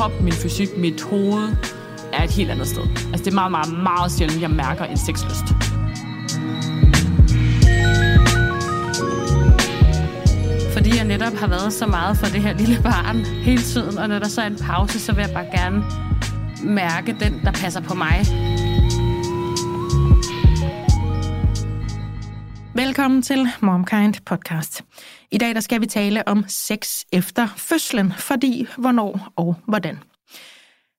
krop, min fysik, mit hoved er et helt andet sted. Altså det er meget, meget, meget sjældent, jeg mærker en sexlyst. Fordi jeg netop har været så meget for det her lille barn hele tiden, og når der så er en pause, så vil jeg bare gerne mærke den, der passer på mig. Velkommen til MomKind podcast. I dag der skal vi tale om sex efter fødslen, fordi, hvornår og hvordan.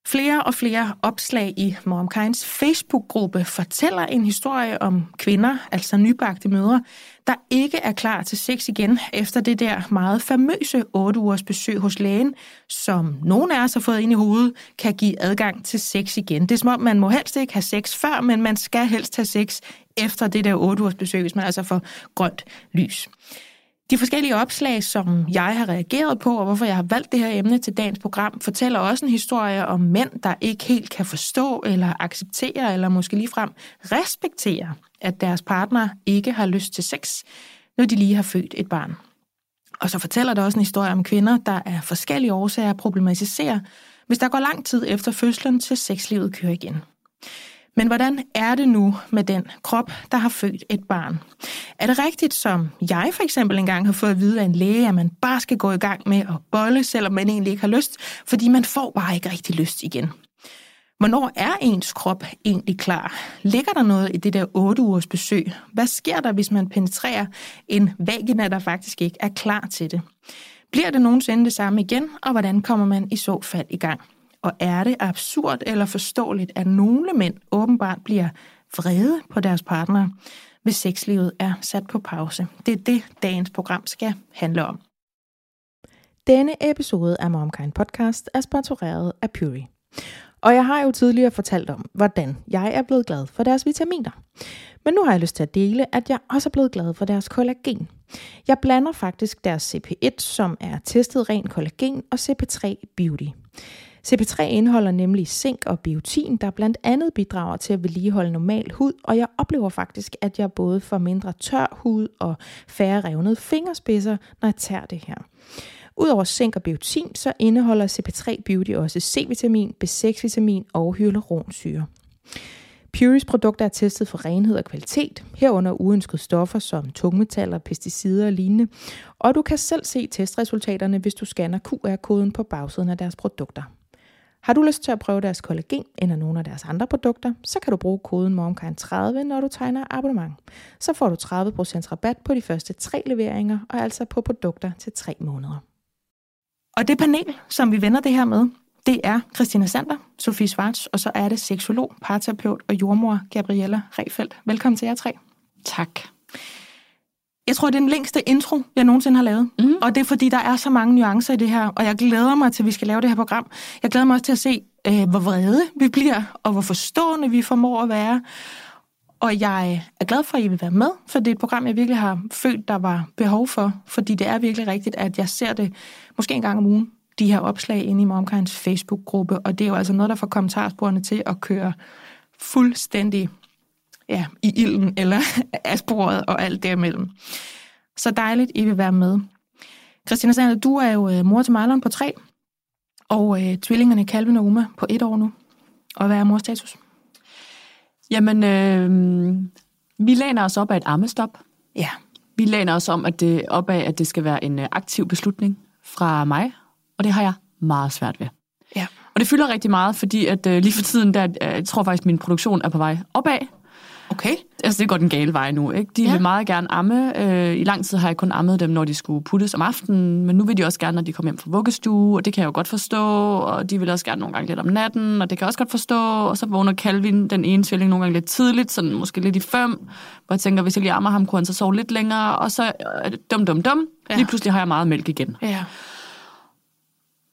Flere og flere opslag i MomKinds Facebook-gruppe fortæller en historie om kvinder, altså nybagte mødre, der ikke er klar til sex igen efter det der meget famøse 8 ugers besøg hos lægen, som nogen af os har fået ind i hovedet, kan give adgang til sex igen. Det er som om, man må helst ikke have sex før, men man skal helst have sex efter det der 8 ugers besøg, hvis man altså får grønt lys. De forskellige opslag, som jeg har reageret på, og hvorfor jeg har valgt det her emne til dagens program, fortæller også en historie om mænd, der ikke helt kan forstå eller acceptere, eller måske ligefrem respektere, at deres partner ikke har lyst til sex, når de lige har født et barn. Og så fortæller der også en historie om kvinder, der af forskellige årsager problematiserer, hvis der går lang tid efter fødslen til sexlivet kører igen. Men hvordan er det nu med den krop, der har født et barn? Er det rigtigt, som jeg for eksempel engang har fået at vide af en læge, at man bare skal gå i gang med at bolle, selvom man egentlig ikke har lyst, fordi man får bare ikke rigtig lyst igen? Hvornår er ens krop egentlig klar? Ligger der noget i det der 8 ugers besøg? Hvad sker der, hvis man penetrerer en vagina, der faktisk ikke er klar til det? Bliver det nogensinde det samme igen, og hvordan kommer man i så fald i gang? Og er det absurd eller forståeligt, at nogle mænd åbenbart bliver vrede på deres partner, hvis sexlivet er sat på pause? Det er det, dagens program skal handle om. Denne episode af MomKind Podcast er sponsoreret af Puri. Og jeg har jo tidligere fortalt om, hvordan jeg er blevet glad for deres vitaminer. Men nu har jeg lyst til at dele, at jeg også er blevet glad for deres kollagen. Jeg blander faktisk deres CP1, som er testet ren kollagen, og CP3 Beauty. CP3 indeholder nemlig zink og biotin, der blandt andet bidrager til at vedligeholde normal hud, og jeg oplever faktisk, at jeg både får mindre tør hud og færre revnede fingerspidser, når jeg tager det her. Udover zink og biotin, så indeholder CP3 Beauty også C-vitamin, B6-vitamin og hyaluronsyre. Puris produkter er testet for renhed og kvalitet, herunder uønskede stoffer som tungmetaller, pesticider og lignende, og du kan selv se testresultaterne, hvis du scanner QR-koden på bagsiden af deres produkter. Har du lyst til at prøve deres kollagen eller nogle af deres andre produkter, så kan du bruge koden MOMKIND30, når du tegner abonnement. Så får du 30% rabat på de første tre leveringer, og altså på produkter til tre måneder. Og det panel, som vi vender det her med, det er Christina Sander, Sofie Schwartz, og så er det seksolog, parterapeut og jordmor Gabriella Refeldt. Velkommen til jer tre. Tak. Jeg tror, det er den længste intro, jeg nogensinde har lavet. Mm. Og det er, fordi der er så mange nuancer i det her, og jeg glæder mig til, at vi skal lave det her program. Jeg glæder mig også til at se, øh, hvor vrede vi bliver, og hvor forstående vi formår at være. Og jeg er glad for, at I vil være med, for det er et program, jeg virkelig har følt, der var behov for. Fordi det er virkelig rigtigt, at jeg ser det måske en gang om ugen, de her opslag inde i Momkinds Facebook-gruppe. Og det er jo altså noget, der får kommentarsporene til at køre fuldstændig ja, i ilden eller af sporet og alt derimellem. Så dejligt, I vil være med. Christina Sander, du er jo øh, mor til Marlon på tre, og øh, tvillingerne Calvin og Uma på et år nu. Og hvad er mors status? Jamen, øh, vi læner os op af et ammestop. Ja. Vi læner os om, at det, op af, at det skal være en øh, aktiv beslutning fra mig, og det har jeg meget svært ved. Ja. Og det fylder rigtig meget, fordi at øh, lige for tiden, der, øh, jeg tror faktisk, min produktion er på vej opad. Okay. Altså, det går den gale vej nu. Ikke? De ja. vil meget gerne amme. Øh, I lang tid har jeg kun ammet dem, når de skulle puttes om aftenen, men nu vil de også gerne, når de kommer hjem fra vuggestue, og det kan jeg jo godt forstå, og de vil også gerne nogle gange lidt om natten, og det kan jeg også godt forstå. Og så vågner Calvin, den ene tvilling, nogle gange lidt tidligt, sådan måske lidt i fem, hvor jeg tænker, hvis jeg lige ammer ham, kunne han så sove lidt længere, og så øh, dum, dum, dum. Ja. Lige pludselig har jeg meget mælk igen. Ja.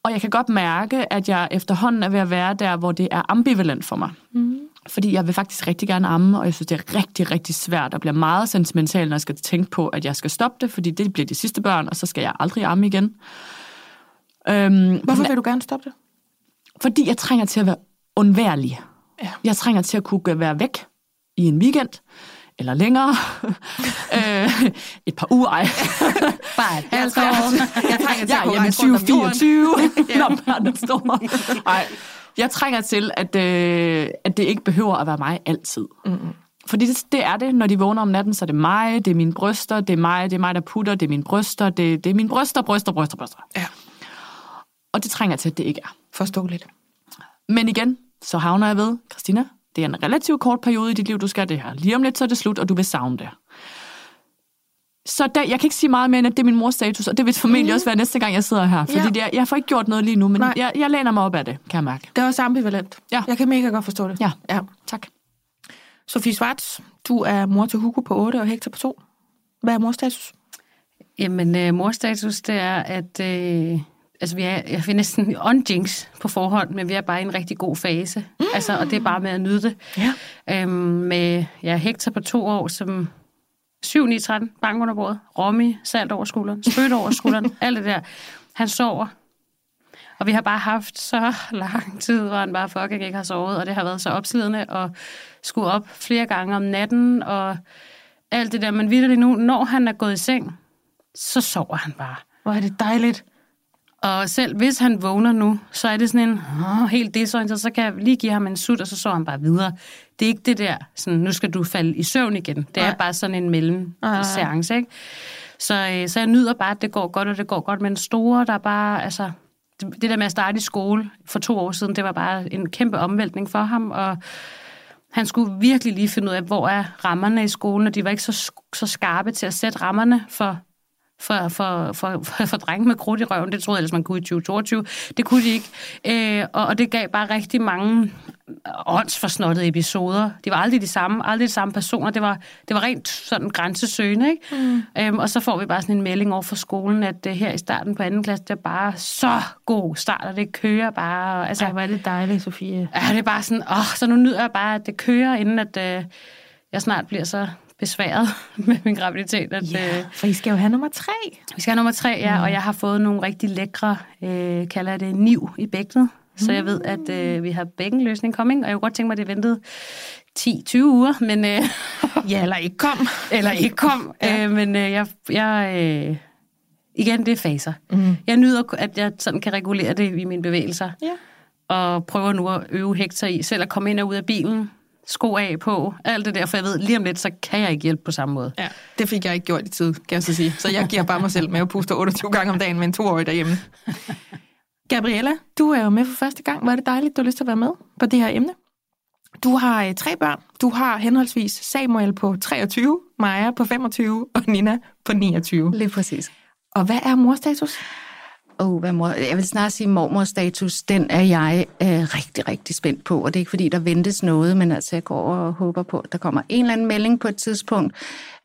Og jeg kan godt mærke, at jeg efterhånden er ved at være der, hvor det er ambivalent for mig. Mm. Fordi jeg vil faktisk rigtig gerne amme, og jeg synes, det er rigtig, rigtig svært at blive meget sentimental, når jeg skal tænke på, at jeg skal stoppe det, fordi det bliver de sidste børn, og så skal jeg aldrig amme igen. Øhm, Hvorfor vil du gerne stoppe det? Fordi jeg trænger til at være undværlig. Ja. Jeg trænger til at kunne være væk i en weekend, eller længere, øh, et par uger ej. Bare et halvt år. jeg trænger til Ja, at jamen rejse rundt om jorden. 2024, når børnene står. Nej, jeg trænger til, at, øh, at det ikke behøver at være mig altid. Mm-hmm. Fordi det, det er det, når de vågner om natten, så er det mig, det er mine bryster, det er mig, det er mig, der putter, det er mine bryster, det, det er mine bryster, bryster, bryster, bryster. Ja, Og det trænger til, at det ikke er. forståeligt. Men igen, så havner jeg ved, Christina, det er en relativt kort periode i dit liv, du skal det her. Lige om lidt, så er det slut, og du vil savne det. Så der, jeg kan ikke sige meget mere, end at det er min mors status, og det vil formentlig mm. også være næste gang, jeg sidder her. Fordi Ja. det jeg får ikke gjort noget lige nu, men Nej. jeg, jeg læner mig op af det, kan jeg mærke. Det er også ambivalent. Ja. Jeg kan mega godt forstå det. Ja. ja. Tak. Sofie Schwartz, du er mor til Hugo på 8 og Hector på 2. Hvad er morstatus? Jamen, øh, morstatus, det er, at øh, altså, vi er, jeg vil næsten on jinx på forhånd, men vi er bare i en rigtig god fase. Mm. Altså, og det er bare med at nyde det. Ja. Øhm, med ja, Hector på to år, som 7, 9, 13, bank under bordet, Romy, salt over skulderen, spødt over skulderen, alt det der. Han sover. Og vi har bare haft så lang tid, hvor han bare fucking ikke har sovet, og det har været så opslidende, og skulle op flere gange om natten, og alt det der. Men vidderligt nu, når han er gået i seng, så sover han bare. Hvor er det dejligt. Og selv hvis han vågner nu, så er det sådan en åh, helt desorienteret, så kan jeg lige give ham en sut, og så sover han bare videre. Det er ikke det der, sådan, nu skal du falde i søvn igen. Det Nej. er bare sådan en mellem seance, ikke? Så, øh, så jeg nyder bare, at det går godt, og det går godt. Men store, der er bare, altså, det, det der med at starte i skole for to år siden, det var bare en kæmpe omvæltning for ham, og han skulle virkelig lige finde ud af, hvor er rammerne i skolen, og de var ikke så, så skarpe til at sætte rammerne for, for, for, for, for, for drenge med krudt i røven. Det troede jeg ellers, man kunne i 2022. Det kunne de ikke. Øh, og, og det gav bare rigtig mange åndsforsnottede episoder. Det var aldrig de samme, aldrig de samme personer. Det var, det var rent sådan grænsesøgende, ikke? Mm. Øhm, og så får vi bare sådan en melding over for skolen, at uh, her i starten på anden klasse, det er bare så god start, og det kører bare. Og, altså, Ej, hvor er det dejligt, Sofie. Ja, det er bare sådan, åh, så nu nyder jeg bare, at det kører, inden at øh, jeg snart bliver så besværet med min graviditet. At, Ja, øh, for I skal jo have nummer tre. vi skal have nummer tre, ja, mm. og jeg har fået nogle rigtig lækre, øh, kalder jeg det, niv i bækkenet. Så jeg ved, at øh, vi har bækkenløsning coming, og jeg kunne godt tænke mig, at det ventede 10-20 uger, men, øh, Ja, eller ikke kom. eller ikke kom. ja. øh, men øh, jeg, jeg øh, igen, det er faser. Mm. Jeg nyder, at jeg sådan kan regulere det i mine bevægelser Ja. og prøver nu at øve Hector i selv at komme ind og ud af bilen, sko af på, alt det der, for jeg ved, lige om lidt, så kan jeg ikke hjælpe på samme måde. Ja, det fik jeg ikke gjort i tid, kan jeg så sige. Så jeg giver bare mig selv mavepuster 28 gange om dagen med en toårig derhjemme. Gabriella, du er jo med for første gang. Hvor er det dejligt, du har lyst til at være med på det her emne. Du har øh, tre børn. Du har henholdsvis Samuel på 23, Maja på 25 og Nina på 29. Lige præcis. Og hvad er morstatus? Oh, hvad mor... Jeg vil snart sige, mormorstatus, den er jeg øh, rigtig, rigtig spændt på. Og det er ikke, fordi der ventes noget, men altså, jeg går og håber på, at der kommer en eller anden melding på et tidspunkt.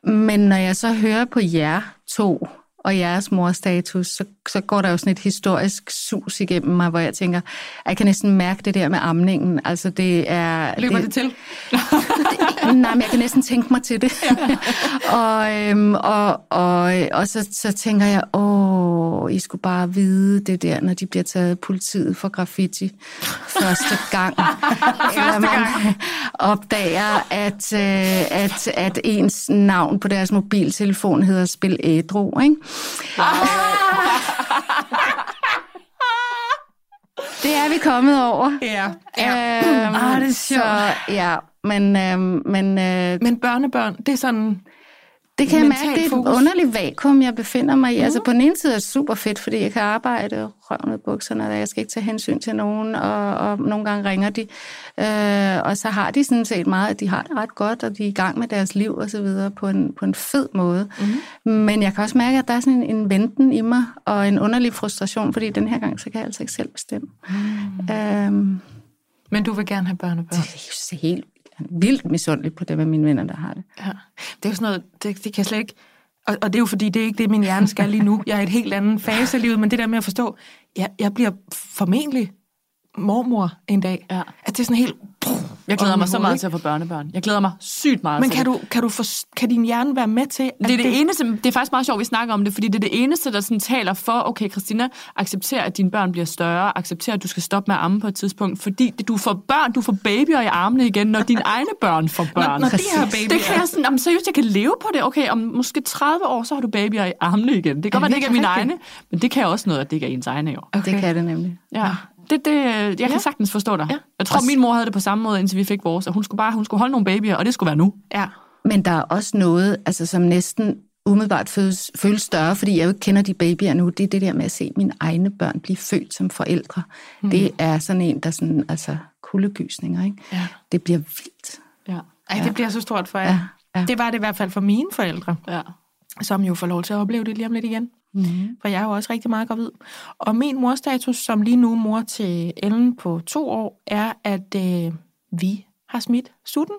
Men når jeg så hører på jer to og jeres morstatus, så, så går der jo sådan et historisk sus igennem mig, hvor jeg tænker, jeg kan næsten mærke det der med amningen. Altså, det er... Løber det, det til? det, nej, men jeg kan næsten tænke mig til det. Ja. og, øhm, og, og, og så, så tænker jeg, åh, I skulle bare vide det der, når de bliver taget politiet for graffiti første gang. Eller man opdager, at, øh, at, at ens navn på deres mobiltelefon hedder Spil Ædru, ikke? Det er vi kommet over. Ja. Øhm, Ah, det er sjovt. Så, ja, men, øhm, men øh, Men børnebørn, det er sådan... det kan jeg mærke, det er et underligt vakuum, jeg befinder mig i. Mm. Altså på den ene side er det super fedt, fordi jeg kan arbejde røven ud bukserne, og jeg skal ikke tage hensyn til nogen, og, og nogle gange ringer de. Øh, og så har de sådan set meget, at de har det ret godt, og de er i gang med deres liv og så videre på en, på en fed måde. Mm. Men jeg kan også mærke, at der er sådan en, en venten i mig, og en underlig frustration, fordi den her gang, så kan jeg altså ikke selv bestemme. Mm. Øhm, Men du vil gerne have børnebørn. det er helt vildt misundelig på det med mine venner, der har det. Ja. Det er jo sådan noget, det, det kan jeg slet ikke... Og, og det er jo fordi, det er ikke det, min hjerne skal lige nu. Jeg er i et helt andet fase af livet, men det der med at forstå, jeg, jeg bliver formentlig mormor en dag. Ja. At det er sådan helt... Jeg glæder mig så meget ikke? til at få børnebørn. Jeg glæder mig sygt meget Men til kan, det. du, kan, du for, kan din hjerne være med til, at Det er det eneste, det er faktisk meget sjovt, at vi snakker om det, fordi det er det eneste, der sådan taler for, okay, Christina, accepter, at dine børn bliver større, accepter, at du skal stoppe med at amme på et tidspunkt, fordi det- du får børn, du får babyer i armene igen, når dine egne børn får børn. når de har Det babyer. kan jeg sådan, seriøst, jeg kan leve på det. Okay, om måske 30 år, så har du babyer i armene igen. Det kan godt være, det ikke er mine egne, men det kan også noget, at det ikke er ens egne, jo. Okay. Det kan det nemlig. Ja. Det, det, jeg kan Ja. sagtens forstå dig. Ja. Jeg tror, min mor havde det på samme måde, indtil vi fik vores, og hun skulle bare hun skulle holde nogle babyer, og det skulle være nu. Ja. Men der er også noget, altså, som næsten umiddelbart føles, føles større, fordi jeg jo ikke kender de babyer nu. Det er det der med at se mine egne børn blive født som forældre. Mm. Det er sådan en, der sådan, altså kuldegysninger, ikke? Ja. Det bliver vildt. Ja. Ej, det bliver så stort for jer. Ja, ja. Det var det i hvert fald for mine forældre, Ja. som jo får lov til at opleve det lige om lidt igen. Mm. For jeg er jo også rigtig meget gravid. Og min morstatus, som lige nu mor til Ellen på to år, er, at øh, vi har smidt sutten.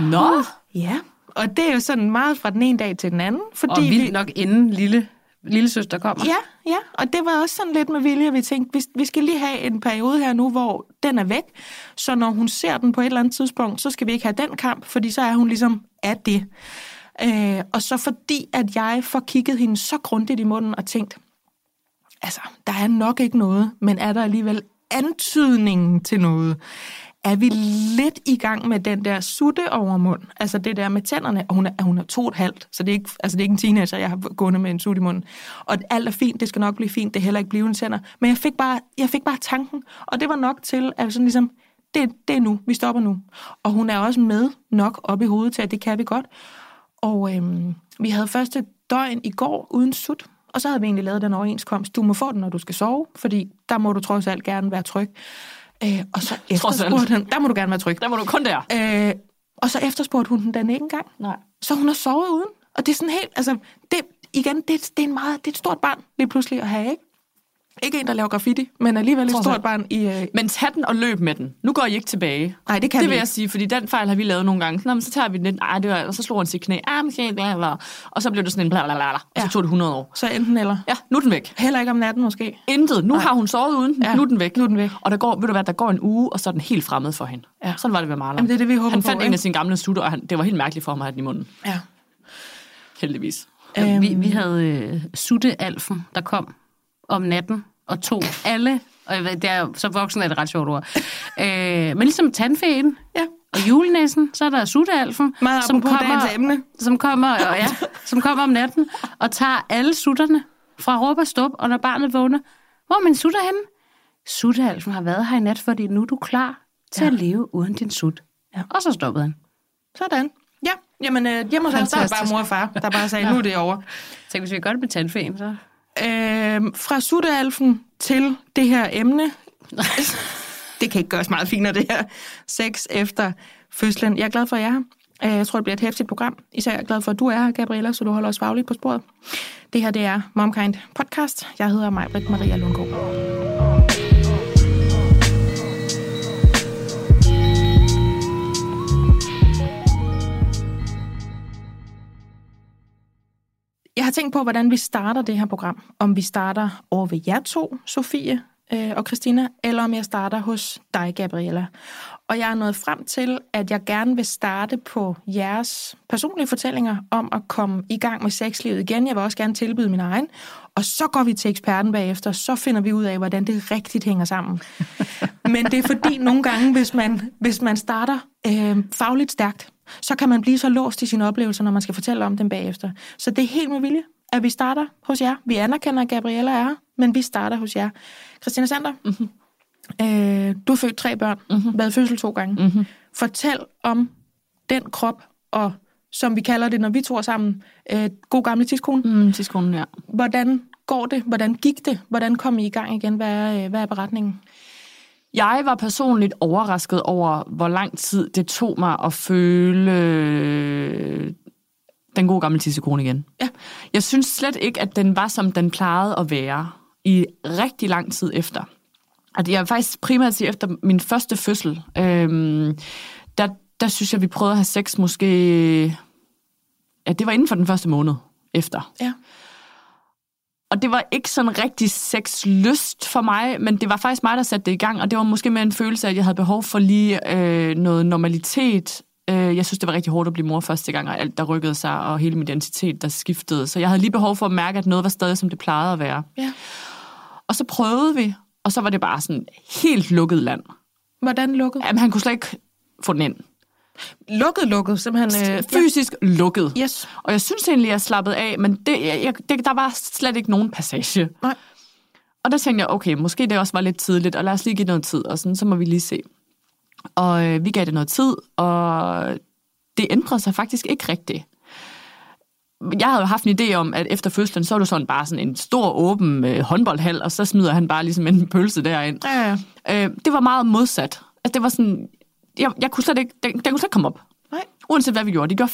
Nå, Ja. Og det er jo sådan meget fra den ene dag til den anden. Fordi Og vildt vi, nok inden lille, lille søster kommer. Ja, ja, og det var også sådan lidt med vilje, vi tænkte, vi, vi skal lige have en periode her nu, hvor den er væk, så når hun ser den på et eller andet tidspunkt, så skal vi ikke have den kamp, fordi så er hun ligesom af det. Øh, og så fordi, at jeg får kigget hende så grundigt i munden og tænkt, altså, der er nok ikke noget, men er der alligevel antydningen til noget? Er vi lidt i gang med den der sutte over mund? Altså det der med tænderne, og hun er, hun er to og et halvt, så det er ikke, altså det er ikke en teenager, jeg har gået med en sutte i munden. Og alt er fint, det skal nok blive fint, det er heller ikke blivende tænder. Men jeg fik bare, jeg fik bare tanken, og det var nok til, at sådan ligesom, det, det er nu, vi stopper nu. Og hun er også med nok op i hovedet til, at det kan vi godt. Og øhm, vi havde første døgn i går uden sut, og så havde vi egentlig lavet den overenskomst. Du må få den, når du skal sove, fordi der må du trods alt gerne være tryg. Øh, og så efterspurgte hun, der må du gerne være tryg. der var du kun der. Øh, og så efterspurgte hun den den ikke engang. Nej. Så hun har sovet uden. Og det er sådan helt, altså, det, igen, det, det, er en meget, det er et stort barn lige pludselig at have, ikke? Ikke en, der laver graffiti, men alligevel et stort barn i... Øh, Men tag den og løb med den. Nu går I ikke tilbage. nej, det kan det vi vil jeg sige, fordi den fejl har vi lavet nogle gange. Nå, men så tager vi den lidt, ej, det var, og så slog han sit knæ, ah, måske, bla, bla, og så blev det sådan en bla, bla, bla, bla, og så Ja. tog det 100 år. Så enten eller. Ja, nu er den væk. Heller ikke om natten måske. Intet. Nu har hun sovet uden, Ja, nu er den væk. nu er den væk. Og der går, ved du hvad, der går en uge, og så er den helt fremmed for hende. Ja. Sådan var det ved Marlon. Jamen, det er det, vi håber han på, fandt en ikke? af sine gamle sutter, og han, det var helt mærkeligt for ham at have den i munden. Ja. Heldigvis. Øhm. Vi, vi havde øh, Sutte-alfen, der kom om natten og tog alle, og det er, så voksen er det ret sjovt ord, øh, men ligesom tandfæen Ja. og julenæsen, så er der Sutte-alfen, som kommer, emne. som, kommer, og ja, som kommer om natten og tager alle sutterne fra råb og stop, og når barnet vågner, hvor er min sutter henne? Sutte-alfen har været her i nat, fordi nu er du klar til ja. at leve uden din sut. Ja. Og så stoppede han. Sådan. Ja, jamen øh, hjemme hos os, der er bare mor og far, der bare sagde, nu er det over. Tænk, hvis vi gør det med tandfæen, så... Øh, fra suttealfen til det her emne. det kan ikke gøres meget finere, det her. Sex efter fødslen. Jeg er glad for, at jeg er her. Øh, Jeg tror, det bliver et hæftigt program. Især er jeg glad for, at du er her, Gabriella, så du holder os fagligt på sporet. Det her, det er Momkind Podcast. Jeg hedder Majbrit Maria Lundgaard. Jeg har tænkt på, hvordan vi starter det her program. Om vi starter over ved jer to, Sofie øh, og Christina, eller om jeg starter hos dig, Gabriella. Og jeg er nået frem til, at jeg gerne vil starte på jeres personlige fortællinger om at komme i gang med sexlivet igen. Jeg vil også gerne tilbyde min egen. Og så går vi til eksperten bagefter, så finder vi ud af, hvordan det rigtigt hænger sammen. Men det er fordi nogle gange, hvis man, hvis man starter øh, fagligt stærkt, så kan man blive så låst i sine oplevelser, når man skal fortælle om dem bagefter. Så det er helt med vilje, at vi starter hos jer. Vi anerkender, at Gabriella er men vi starter hos jer. Christina Sander, mm-hmm. øh, du har født tre børn, mm-hmm. været fødsel to gange. Mm-hmm. Fortæl om den krop, og som vi kalder det, når vi to er sammen, øh, god gamle tidskone. Mm, til skolen, ja. Hvordan går det? Hvordan gik det? Hvordan kom I i gang igen? Hvad er, øh, hvad er beretningen? Jeg var personligt overrasket over, hvor lang tid det tog mig at føle den gode gamle tissekone igen. Ja. Jeg synes slet ikke, at den var, som den plejede at være i rigtig lang tid efter. At jeg faktisk primært sige, efter min første fødsel, øhm, der, der synes jeg, vi prøvede at have sex måske... Ja, det var inden for den første måned efter. Ja. og det var ikke sådan rigtig sexlyst for mig, men det var faktisk mig, der satte det i gang, og det var måske mere en følelse af, at jeg havde behov for lige øh, noget normalitet. Øh, jeg synes, det var rigtig hårdt at blive mor første gang, og alt der rykkede sig, og hele min identitet, der skiftede. Så jeg havde lige behov for at mærke, at noget var stadig, som det plejede at være. Ja. Og så prøvede vi, og så var det bare sådan helt lukket land. Hvordan lukket? Jamen, han kunne slet ikke få den ind. Lukket, lukket, simpelthen. Øh, Fysisk lukket. ja. Yes. Og jeg synes egentlig, jeg slappede af, men det, jeg, det, der var slet ikke nogen passage. Nej. Og der tænkte jeg, okay, måske det også var lidt tidligt, og lad os lige give noget tid, og sådan, så må vi lige se. Og øh, vi gav det noget tid, og det ændrede sig faktisk ikke rigtigt. Jeg havde jo haft en idé om, at efter fødslen, så var det sådan bare sådan en stor, åben øh, håndboldhal, og så smider han bare ligesom en pølse derind. Ja, ja. Øh, det var meget modsat. Altså, det var sådan, jeg, jeg kunne slet ikke, den, den kunne slet ikke komme op. Nej. Uanset hvad vi gjorde. Det gjorde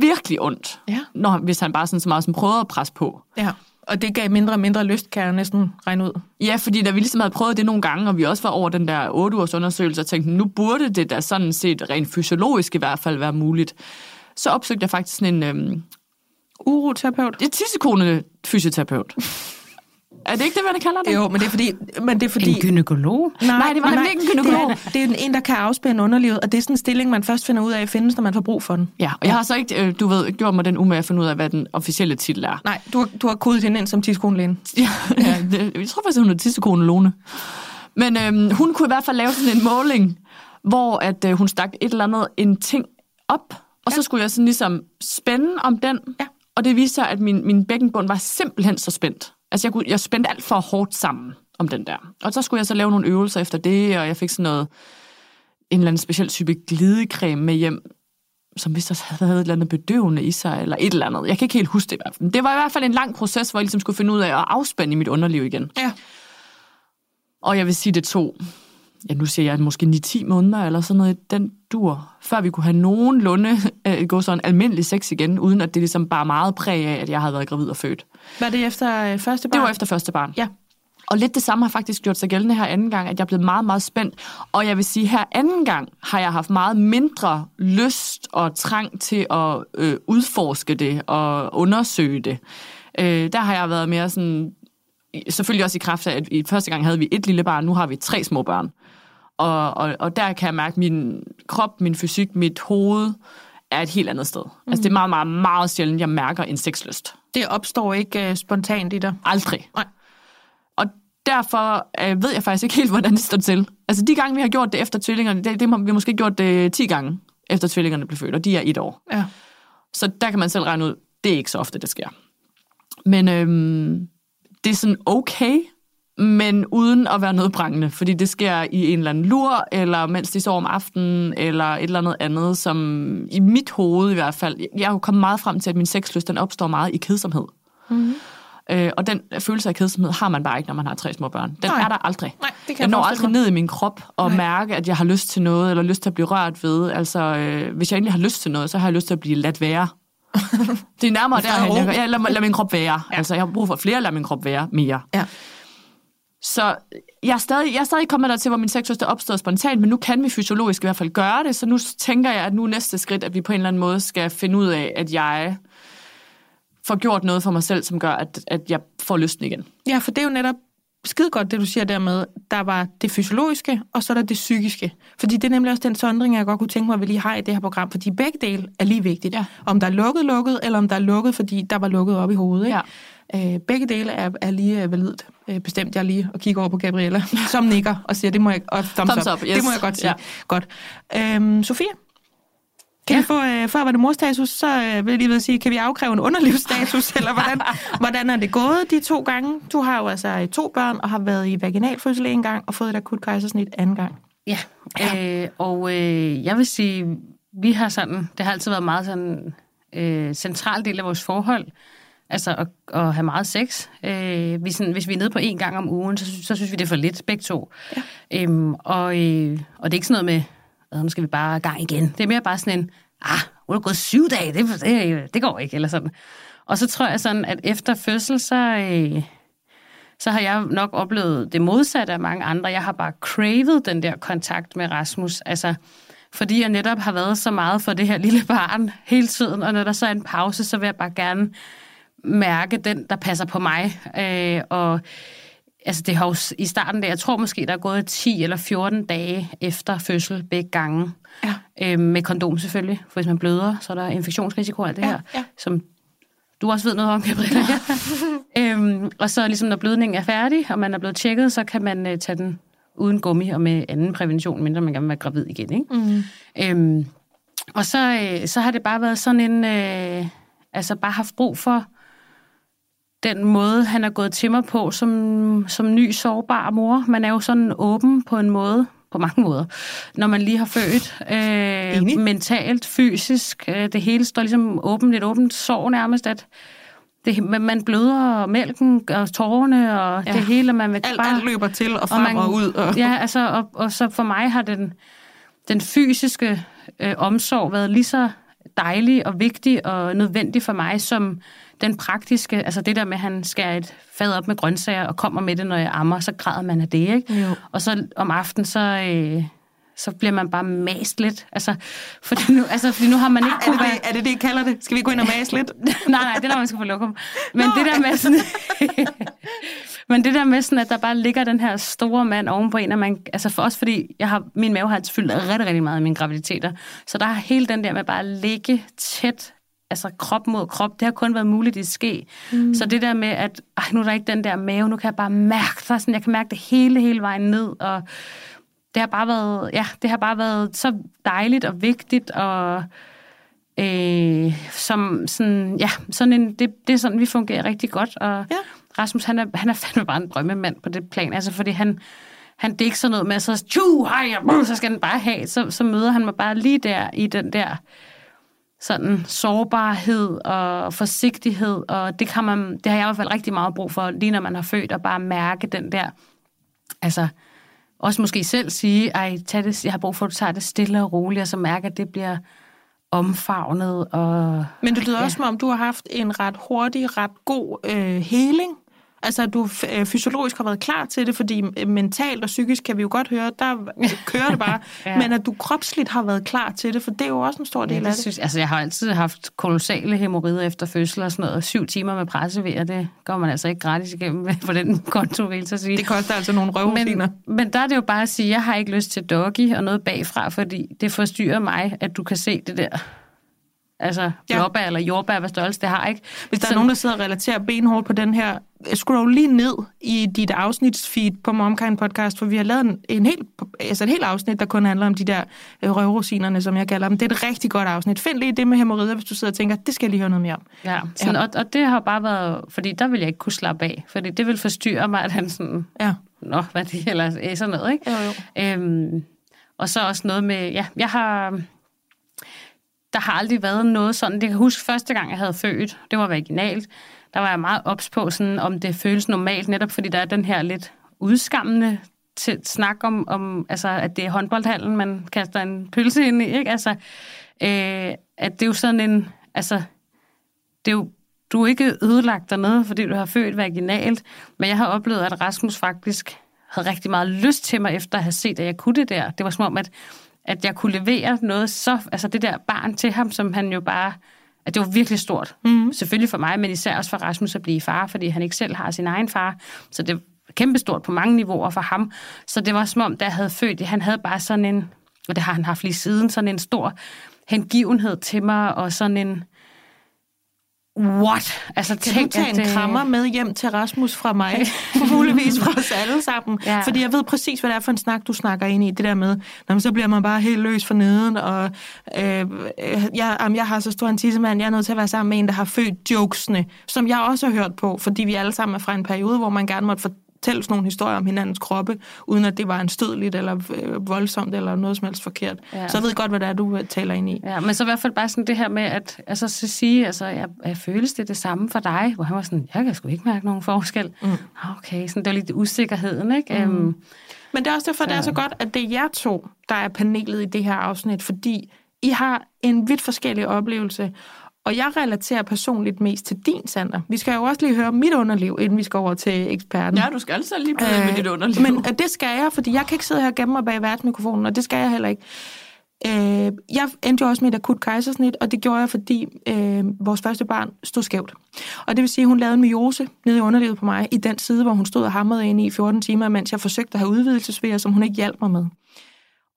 virkelig ondt, Ja. når, hvis han bare sådan så meget som prøvede at presse på. Ja. Og det gav mindre og mindre lyst, kan jeg næsten regne ud. Ja, fordi da vi ligesom havde prøvet det nogle gange, og vi også var over den der 8 ugers undersøgelse, og tænkte, nu burde det da sådan set rent fysiologisk i hvert fdet være muligt. Så opsøgte jeg faktisk sådan en øhm, Uroterapeut? et tissekone fysioterapeut. er det ikke det, man kalder det? Jo, men det er fordi... Men det er fordi En gynekolog? Nej, det var nemlig ikke en gynekolog. Det er, det er en, der kan afspænde underlivet, og det er sådan en stilling, man først finder ud af, findes, når man får brug for den. Ja, og jeg har så ikke, øh, du ved, gjort mig den umage at finde ud af, hvad den officielle titel er. Nej, du har, du har kodet hende ind som tidskonelæge. Ja, ja det, jeg tror faktisk, hun er tissekone Lone. Men øhm, hun kunne i hvert fald lave sådan en måling, hvor at øh, hun stak et eller andet, en ting op, og ja. så skulle jeg sådan ligesom spænde om den, Ja. og det viste sig, at min, min bækkenbund var simpelthen så spændt. Altså jeg, kunne, jeg spændte alt for hårdt sammen om den der. Og så skulle jeg så lave nogle øvelser efter det, og jeg fik sådan noget, en eller anden speciel type glidecreme med hjem, som vist også havde et eller andet bedøvende i sig, eller et eller andet. Jeg kan ikke helt huske det i hvert fald. Det var i hvert fald en lang proces, hvor jeg ligesom skulle finde ud af at afspænde i mit underliv igen. Ja. Og jeg vil sige, det tog, ja nu siger jeg måske 9-10 måneder, eller sådan noget, den dur, før vi kunne have nogenlunde øh, gå sådan almindelig sex igen, uden at det ligesom bare meget præg af, at jeg havde været gravid og født. Var det efter øh, første barn? Det var efter første barn. Ja. Og lidt det samme har faktisk gjort sig gældende her anden gang, at jeg er blevet meget, meget spændt. Og jeg vil sige, her anden gang har jeg haft meget mindre lyst og trang til at øh, udforske det og undersøge det. Øh, der har jeg været mere sådan, selvfølgelig også i kraft af, at i første gang havde vi et lille barn, nu har vi tre små børn. Og, og, og der kan jeg mærke, at min krop, min fysik, mit hoved er et helt andet sted. Mm. Altså det er meget, meget, meget sjældent, jeg mærker en sexlyst. Det opstår ikke øh, spontant i dig? Aldrig. Nej. Og derfor øh, ved jeg faktisk ikke helt, hvordan det står til. Altså de gange, vi har gjort det efter tvillingerne, det, det har vi måske gjort det 10 gange, efter tvillingerne blev født, og de er et år. Ja. Så der kan man selv regne ud, det er ikke så ofte, det sker. Men øhm, det er sådan okay, men uden at være noget brændende, fordi det sker i en eller anden lur, eller mens de sover om aftenen, eller et eller andet andet, som i mit hoved i hvert fald, jeg er jo kommet meget frem til, at min sexlyst, den opstår meget i kedsomhed. Mm-hmm. Øh, og den følelse af kedsomhed har man bare ikke, når man har tre små børn. Den Nej. er der aldrig. Nej, det kan jeg jeg når aldrig mig. ned i min krop og Nej. mærke, at jeg har lyst til noget, eller lyst til at blive rørt ved. Altså, øh, hvis jeg egentlig har lyst til noget, så har jeg lyst til at blive ladt være. det er nærmere Fred og der, ro. jeg, jeg lader, lad min krop være. Ja. Altså, jeg har brug for at flere lader min krop være mere. Ja. Så jeg er stadig, jeg er stadig kommet der til, hvor min sexlyst er opstået spontant, men nu kan vi fysiologisk i hvert fald gøre det, så nu tænker jeg, at nu er næste skridt, at vi på en eller anden måde skal finde ud af, at jeg får gjort noget for mig selv, som gør, at, at jeg får lysten igen. Ja, for det er jo netop skide godt, det du siger dermed. Der var det fysiologiske, og så er der det psykiske. Fordi det er nemlig også den sondring, jeg godt kunne tænke mig, at vi lige har i det her program, fordi begge dele er lige vigtigt. Ja. Om der er lukket, lukket, eller om der er lukket, fordi der var lukket op i hovedet. Ikke? Ja. Øh, begge dele er, er lige øh, validt. Øh, bestemt jeg lige og kigger over på Gabriella, som nikker og siger, det må jeg, og thumbs, Thumbs up. up, yes. Det må jeg godt sige. Ja. Godt. Øhm, Sofia? Kan ja. vi få, øh, før var det morstatus, så øh, vil jeg lige ved at sige, kan vi afkræve en underlivsstatus, eller hvordan, hvordan er det gået de to gange? Du har jo altså øh, to børn, og har været i vaginalfødsel en gang, og fået et akut kejsersnit anden gang. Ja, øh, og øh, jeg vil sige, vi har sådan, det har altid været meget sådan øh, central del af vores forhold, altså at, at have meget sex. Øh, vi sådan, hvis vi er nede på en gang om ugen, så, så synes vi, det er for lidt, begge to. Ja. Øhm, og, øh, og det er ikke sådan noget med, "Øh, nu skal vi bare gang igen. Det er mere bare sådan en, ah, nu er det gået syv dage, det, det, det går ikke, eller sådan. Og så tror jeg sådan, at efter fødsel, så... Øh, så har jeg nok oplevet det modsatte af mange andre. Jeg har bare cravet den der kontakt med Rasmus. Altså, fordi jeg netop har været så meget for det her lille barn hele tiden, og når der så er en pause, så vil jeg bare gerne mærke den, der passer på mig. Øh, og altså det har jo i starten, der, jeg tror måske, der er gået 10 eller 14 dage efter fødsel begge gange. Ja. Øh, med kondom selvfølgelig, for hvis man bløder, så er der infektionsrisiko af det ja, her, ja. som du også ved noget om, Gabriella. Ja. øhm, og så ligesom når blødningen er færdig, og man er blevet tjekket, så kan man øh, tage den uden gummi og med anden prævention, mindre man gerne vil være gravid igen. Ikke? Mm. Øhm, og så, øh, så har det bare været sådan en... Øh, altså bare haft brug for den måde, han er gået til mig på som, som ny sårbar mor. Man er jo sådan åben på en måde, på mange måder, når man lige har født. Øh, mentalt, fysisk. Øh, det hele står ligesom åbent, et åbent sår nærmest, at det, man bløder mælken og tårerne og ja. det hele. Man vil alt, bare, alt løber til og frem og, man, og ud. Og... Ja, altså, og, og så for mig har den, den fysiske øh, omsorg været lige så dejlig og vigtig og nødvendig for mig, som den praktiske, altså det der med, at han skærer et fad op med grøntsager og kommer med det, når jeg ammer, så græder man af det, ikke? Jo. Og så om aftenen, så, øh, så bliver man bare mast lidt. Altså, fordi nu, altså, fordi nu har man ikke ah, er, det det, er det det, I kalder det? Skal vi gå ind og mase lidt? nej, nej, det er, når man skal få lokum. Men Nå, det der med sådan... Men det der med sådan, at der bare ligger den her store mand oven på en, at man, altså for os, fordi jeg har, min mave har fyldt rigtig, rigtig meget i mine graviditeter, så der har hele den der med bare at ligge tæt altså krop mod krop, det har kun været muligt i ske. Mm. Så det der med, at ej, nu er der ikke den der mave, nu kan jeg bare mærke det, sådan, jeg kan mærke det hele, hele vejen ned, og det har bare været, ja, det har bare været så dejligt og vigtigt, og øh, som sådan, ja, sådan en, det, det er sådan, vi fungerer rigtig godt, og ja. Rasmus, han er, han er fandme bare en drømmemand på det plan, altså fordi han, han, det er ikke sådan noget med, så, tju, hej, så skal den bare have, så, så møder han mig bare lige der i den der, sådan sårbarhed og forsigtighed, og det, kan man, det har jeg i hvert fald rigtig meget brug for, lige når man har født, og bare mærke den der, altså også måske selv sige, ej, tag det, jeg har brug for, at du tager det stille og roligt, og så mærke, at det bliver omfavnet. Og, Men det lyder ja. også som om, du har haft en ret hurtig, ret god øh, heling Altså, at du øh, fysiologisk har været klar til det, fordi øh, mentalt og psykisk kan vi jo godt høre, der kører det bare. ja. Men at du kropsligt har været klar til det, for det er jo også en stor del ja, det af det. Synes, altså, jeg har altid haft kolossale hemorrider efter fødsel og sådan noget. Syv timer med pressevejr, det går man altså ikke gratis igennem på den konto, vil jeg sige. Det koster altså nogle røvrutiner. Men, men der er det jo bare at sige, at jeg har ikke lyst til doggy og noget bagfra, fordi det forstyrrer mig, at du kan se det der Altså blåbær ja. eller jordbær, hvad størrelse det har, ikke? Hvis der så... er nogen, der sidder og relaterer benhårdt på den her, scroll lige ned i dit afsnitsfeed på Momkind Podcast, for vi har lavet en, en helt, altså et helt afsnit, der kun handler om de der øh, røvrosinerne, som jeg kalder dem. Det er et rigtig godt afsnit. Find lige det med hemorrider, hvis du sidder og tænker, det skal jeg lige høre noget mere om. Ja, sådan, ja. Og, og det har bare været, fordi der vil jeg ikke kunne slappe af, fordi det vil forstyrre mig, at han sådan, ja. nå, hvad det, eller sådan noget, ikke? Jo, jo. Øhm, og så også noget med, ja, jeg har der har aldrig været noget sådan. Det kan huske første gang, jeg havde født. Det var vaginalt. Der var jeg meget ops på, sådan, om det føles normalt, netop fordi der er den her lidt udskammende til snak om, om altså, at det er håndboldhallen, man kaster en pølse ind i. Ikke? Altså, øh, at det er jo sådan en... Altså, det er jo, du er ikke ødelagt dernede, fordi du har født vaginalt, men jeg har oplevet, at Rasmus faktisk havde rigtig meget lyst til mig, efter at have set, at jeg kunne det der. Det var som om, at at jeg kunne levere noget så, altså det der barn til ham, som han jo bare, at det var virkelig stort. Mm. Selvfølgelig for mig, men især også for Rasmus at blive far, fordi han ikke selv har sin egen far. Så det var kæmpestort på mange niveauer for ham. Så det var som om, da jeg havde født, han havde bare sådan en, og det har han haft lige siden, sådan en stor hengivenhed til mig, og sådan en, what? Altså, kan tænk, du tage en krammer med hjem til Rasmus fra mig? Muligvis fra os alle sammen. Ja. Fordi jeg ved præcis, hvad det er for en snak, du snakker ind i. Det der med, når så bliver man bare helt løs for neden, og øh, jeg, jamen, jeg har så stor en tissemand, jeg er nødt til at være sammen med en, der har født jokesene, som jeg også har hørt på, fordi vi alle sammen er fra en periode, hvor man gerne måtte fortælle sådan nogle historier om hinandens kroppe, uden at det var en stødligt eller øh, voldsomt eller noget som helst forkert. Ja. Så jeg ved godt, hvad det er, du øh, taler ind i. Ja, men så i hvert fald bare sådan det her med, at altså, så sige, altså, jeg, jeg føles det det samme for dig? Hvor han var sådan, jeg kan sgu ikke mærke nogen forskel. Mm. Okay, sådan, det var lidt usikkerheden, ikke? Mm. Um, men det er også derfor, så... det er så godt, at det er jer to, der er panelet i det her afsnit, fordi I har en vidt forskellig oplevelse, og jeg relaterer personligt mest til din, Sander. Vi skal jo også lige høre mit underliv, inden vi skal over til eksperten. Ja, du skal altså lige prøve med dit underliv. Men det skal jeg, fordi jeg kan ikke sidde her og gemme mig bag værtsmikrofonen, og det skal jeg heller ikke. Øh, jeg endte jo også med et akut kejsersnit, og det gjorde jeg, fordi øh, vores første barn stod skævt. Og det vil sige, at hun lavede en myose nede i underlivet på mig, i den side, hvor hun stod og hamrede ind i 14 timer, mens jeg forsøgte at have udvidelsesvejer, som hun ikke hjalp mig med.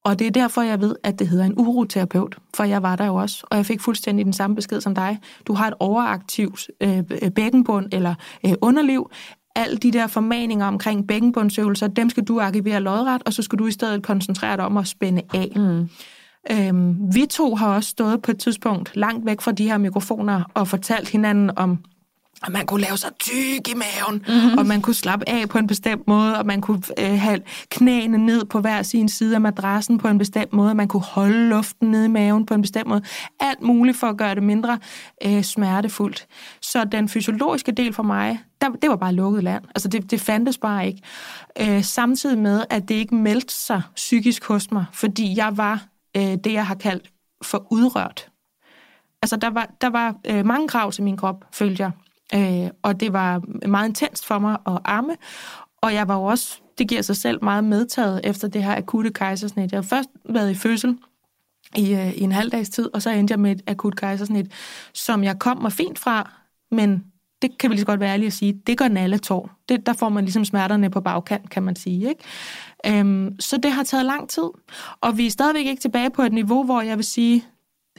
Og det er derfor, jeg ved, at det hedder en uroterapeut, for jeg var der jo også, og jeg fik fuldstændig den samme besked som dig. Du har et overaktivt øh, bækkenbund eller øh, underliv. Alle de der formaninger omkring bækkenbundsøvelser, dem skal du arkivere lodret, og så skal du i stedet koncentrere dig om at spænde af. Mm. Øhm, vi to har også stået på et tidspunkt langt væk fra de her mikrofoner og fortalt hinanden om og man kunne lave sig tyk i maven, mm-hmm. og man kunne slappe af på en bestemt måde, og man kunne øh, have knæene ned på hver sin side af madrassen på en bestemt måde, og man kunne holde luften ned i maven på en bestemt måde. Alt muligt for at gøre det mindre øh, smertefuldt. Så den fysiologiske del for mig, der, det var bare lukket land. Altså det, det fandtes bare ikke. Øh, samtidig med, at det ikke meldte sig psykisk hos mig, fordi jeg var øh, det, jeg har kaldt for udrørt. Altså der var, der var øh, mange krav til min krop, følte jeg. Øh, og det var meget intenst for mig at arme, og jeg var jo også, det giver sig selv, meget medtaget efter det her akutte kejsersnit. Jeg har først været i fødsel i, øh, i en halv dags tid, og så endte jeg med et akut kejsersnit, som jeg kom mig fint fra, men det kan vi lige så godt være ærlige at sige, det gør alle tår. Det, der får man ligesom smerterne på bagkant, kan man sige. Ikke? Øhm, så det har taget lang tid, og vi er stadigvæk ikke tilbage på et niveau, hvor jeg vil sige,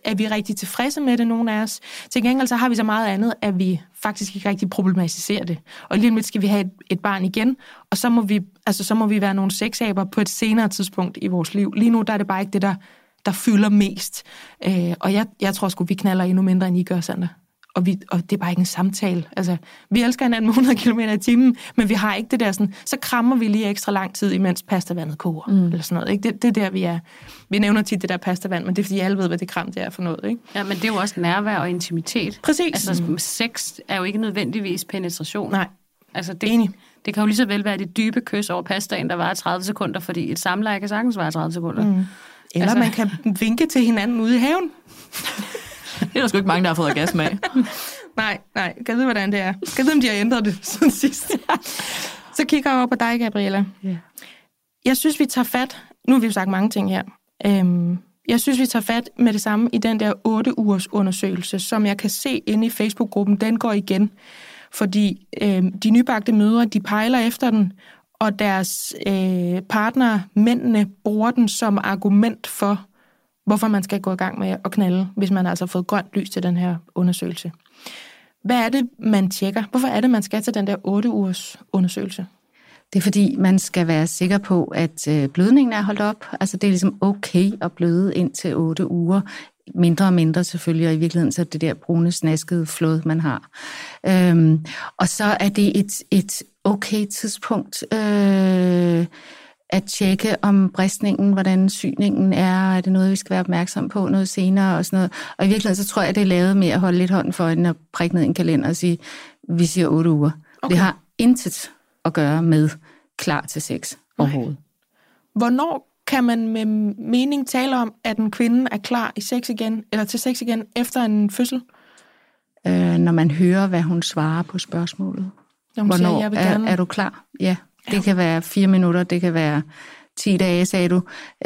er vi rigtig tilfredse med det, nogle af os. Til gengæld så har vi så meget andet, at vi faktisk ikke rigtig problematiserer det. Og lige om lidt skal vi have et, et barn igen, og så må, vi, altså, så må vi være nogle sexaber på et senere tidspunkt i vores liv. Lige nu der er det bare ikke det, der, der fylder mest. Øh, og jeg, jeg tror sgu, vi knaller endnu mindre, end I gør, Sander og, vi, og det er bare ikke en samtale. Altså, vi elsker hinanden 100 km i timen, men vi har ikke det der sådan, så krammer vi lige ekstra lang tid, imens pastavandet koger, mm. eller sådan noget. Ikke? Det, det er der, vi er. Vi nævner tit det der pastavand, men det er, fordi alle ved, hvad det kram det er for noget. Ikke? Ja, men det er jo også nærvær og intimitet. Præcis. Altså, mm. sex er jo ikke nødvendigvis penetration. Nej, altså, det, enig. Det kan jo lige så vel være det dybe kys over pastaen, der var 30 sekunder, fordi et samleje kan sagtens være 30 sekunder. Mm. Eller altså... man kan vinke til hinanden ude i haven. Det er der sgu ikke mange, der har fået gas med. nej, nej. Kan vide, hvordan det er. Kan vide, om de har ændret det siden sidst. Så kigger jeg over på dig, Gabriella. Yeah. Jeg synes, vi tager fat... Nu har vi jo sagt mange ting her. Øhm, jeg synes, vi tager fat med det samme i den der 8 ugers undersøgelse, som jeg kan se inde i Facebook-gruppen. Den går igen. Fordi øhm, de nybagte mødre, de pejler efter den, og deres øh, partner, mændene, bruger den som argument for, hvorfor man skal gå i gang med at knalde, hvis man altså har fået grønt lys til den her undersøgelse. Hvad er det, man tjekker? Hvorfor er det, man skal til den der 8 ugers undersøgelse? Det er fordi, man skal være sikker på, at øh, blødningen er holdt op. Altså det er ligesom okay at bløde indtil 8 uger. Mindre og mindre selvfølgelig, og i virkeligheden så er det der brune, snaskede flod, man har. Øhm, og så er det et, et okay tidspunkt øh, at tjekke om bristningen, hvordan syningen er, er det noget, vi skal være opmærksom på noget senere og sådan noget. Og i virkeligheden, så tror jeg, det er lavet med at holde lidt hånden for øjnene og prikke ned en kalender og sige, vi siger otte uger. Okay. Det har intet at gøre med klar til sex overhovedet. Hvornår kan man med mening tale om, at en kvinde er klar i sex igen, eller til sex igen efter en fødsel? Øh, når man hører, hvad hun svarer på spørgsmålet. Når Hvornår siger, jeg vil gerne... er, er du klar? Ja. Det ja. kan være fire minutter, det kan være 10 dage, sagde du,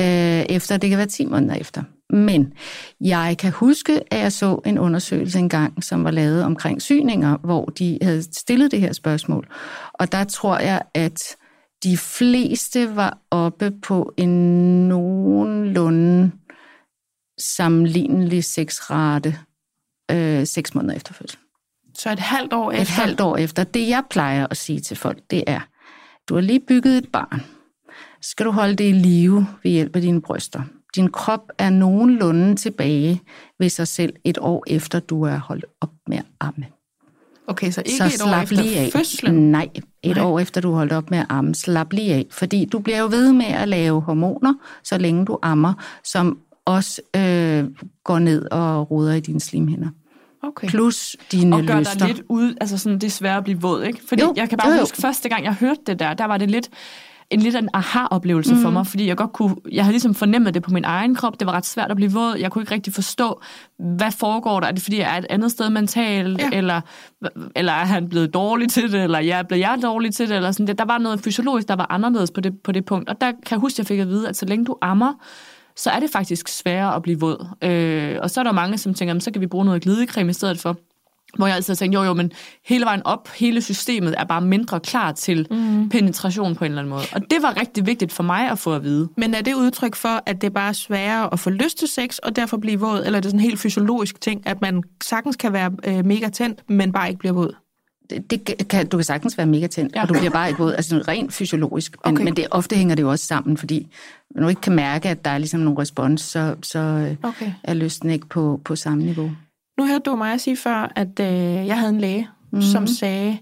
øh, efter, det kan være 10 måneder efter. Men jeg kan huske, at jeg så en undersøgelse engang, som var lavet omkring syninger, hvor de havde stillet det her spørgsmål. Og der tror jeg, at de fleste var oppe på en nogenlunde sammenlignelig sexrate øh, seks måneder efter fødsel. Så et halvt år efter? Et halvt år efter. Det jeg plejer at sige til folk, det er, du har lige bygget et barn. Så skal du holde det i live ved hjælp af dine bryster. Din krop er nogenlunde tilbage ved sig selv et år efter, du er holdt op med at amme. Okay, så ikke så et år efter lige af. fødslen? Nej, et Nej. år efter du holdt op med at amme. Slap lige af, fordi du bliver jo ved med at lave hormoner, så længe du ammer, som også øh, går ned og roder i dine slimhinder. Okay. Plus dine Og gør lyster. dig lidt ud, altså sådan, det er svært at blive våd, ikke? Fordi jo, jeg kan bare jo, jo. huske, første gang jeg hørte det der, der var det lidt en lidt en aha-oplevelse mm. for mig, fordi jeg godt kunne, jeg havde ligesom fornemmet det på min egen krop, det var ret svært at blive våd, jeg kunne ikke rigtig forstå, hvad foregår der, er det fordi jeg er et andet sted mentalt, ja. eller, eller er han blevet dårlig til det, eller jeg blevet jeg dårlig til det, eller sådan det. Der var noget fysiologisk, der var anderledes på det, på det punkt, og der kan jeg huske, at jeg fik at vide, at så længe du ammer, så er det faktisk sværere at blive våd. Øh, og så er der mange, som tænker, så kan vi bruge noget glidecreme i stedet for. Hvor jeg altid har tænkt, jo jo, men hele vejen op, hele systemet er bare mindre klar til mm. penetration på en eller anden måde. Og det var rigtig vigtigt for mig at få at vide. Men er det udtryk for, at det er bare sværere at få lyst til sex, og derfor blive våd? Eller er det sådan en helt fysiologisk ting, at man sagtens kan være øh, mega tændt, men bare ikke bliver våd? Det, det kan, du kan sagtens være mega tændt, ja. og du bliver bare ikke våd. Altså rent fysiologisk. Men, okay. men det, ofte hænger det jo også sammen, fordi når du ikke kan mærke, at der er ligesom nogle respons, så, så øh, okay. er lysten ikke på, på samme niveau. Nu hørte du mig sige før, at øh, jeg havde en læge, mm-hmm. som sagde,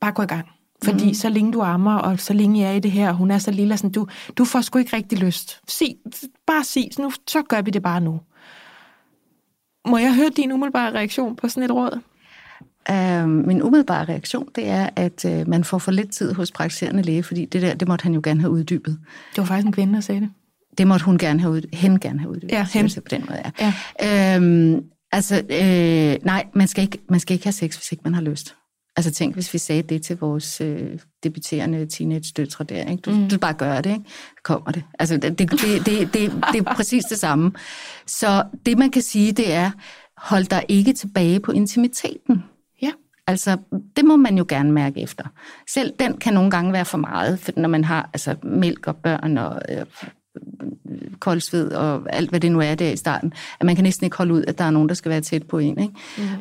bare gå i gang. Fordi mm. så længe du ammer, og så længe jeg er i det her, hun er så lille, sådan, du, du får sgu ikke rigtig lyst. Sig, bare sig, nu, så gør vi det bare nu. Må jeg høre din umiddelbare reaktion på sådan et råd? Uh, min umiddelbare reaktion, det er, at uh, man får for lidt tid hos praktiserende læge, fordi det der, det måtte han jo gerne have uddybet. Det var faktisk en kvinde, der sagde det. Det måtte hun gerne have uddybet. Hen gerne have uddybet. Ja, hen. På den måde, ja. ja. Uh, Altså, øh, nej, man skal, ikke, man skal ikke have sex, hvis ikke man har lyst. Altså tænk, hvis vi sagde det til vores øh, debuterende teenage-døtre der. Ikke? Du, mm. du bare gør det, ikke? kommer det. Altså, det, det, det, det, det, det er præcis det samme. Så det, man kan sige, det er, hold dig ikke tilbage på intimiteten. Altså, det må man jo gerne mærke efter. Selv den kan nogle gange være for meget, for når man har altså, mælk og børn og øh, koldsved og alt, hvad det nu er der i starten, at man kan næsten ikke holde ud, at der er nogen, der skal være tæt på en. Ikke?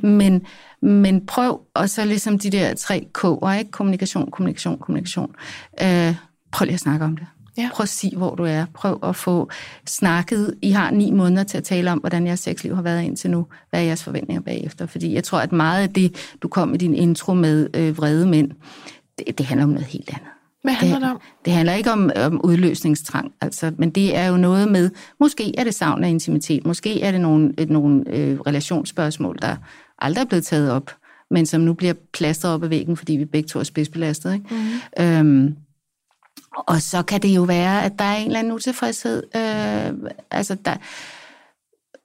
Mm. Men, men prøv, og så ligesom de der tre K'er, ikke? kommunikation, kommunikation, kommunikation. Øh, prøv lige at snakke om det. Ja. Prøv at sige, hvor du er. Prøv at få snakket. I har ni måneder til at tale om, hvordan jeres sexliv har været indtil nu. Hvad er jeres forventninger bagefter? Fordi jeg tror, at meget af det, du kom i din intro med øh, vrede mænd, det, det handler om noget helt andet. Hvad handler det, det om? Det handler ikke om, om udløsningstrang, altså, men det er jo noget med, måske er det savn af intimitet, måske er det nogle, nogle øh, relationsspørgsmål, der aldrig er blevet taget op, men som nu bliver plastret op ad væggen, fordi vi begge to er spidsbelastet. Ikke? Mm-hmm. Øhm, og så kan det jo være, at der er en eller anden utilfredshed. Øh, altså, der,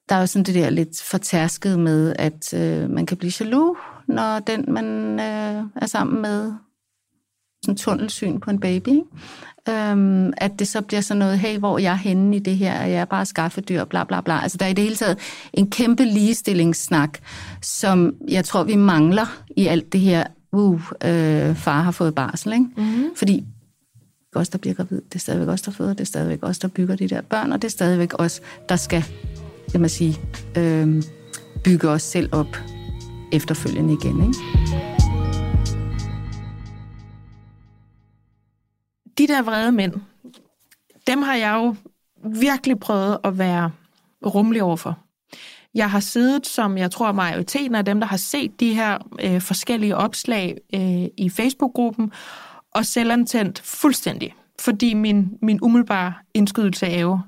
der er jo sådan det der lidt fortærsket med, at øh, man kan blive jaloux, når den, man øh, er sammen med, sådan tunnelsyn på en baby. Ikke? Øhm, at det så bliver sådan noget, hey, hvor er jeg henne i det her, jeg er bare skaffedyr, bla bla bla. Altså der er i det hele taget en kæmpe ligestillingssnak, som jeg tror, vi mangler i alt det her, uh, øh, far har fået barsel, ikke? Mm-hmm. Fordi os, der bliver gravid, det er stadigvæk os, der føder, det er stadigvæk os, der bygger de der børn, og det er stadigvæk os, der skal, jeg må sige, øh, bygge os selv op efterfølgende igen, ikke? de der vrede mænd, dem har jeg jo virkelig prøvet at være rummelig overfor. Jeg har siddet, som jeg tror majoriteten af dem, der har set de her øh, forskellige opslag øh, i Facebook-gruppen, og selvantændt fuldstændig. Fordi min, min umiddelbare indskydelse er jo,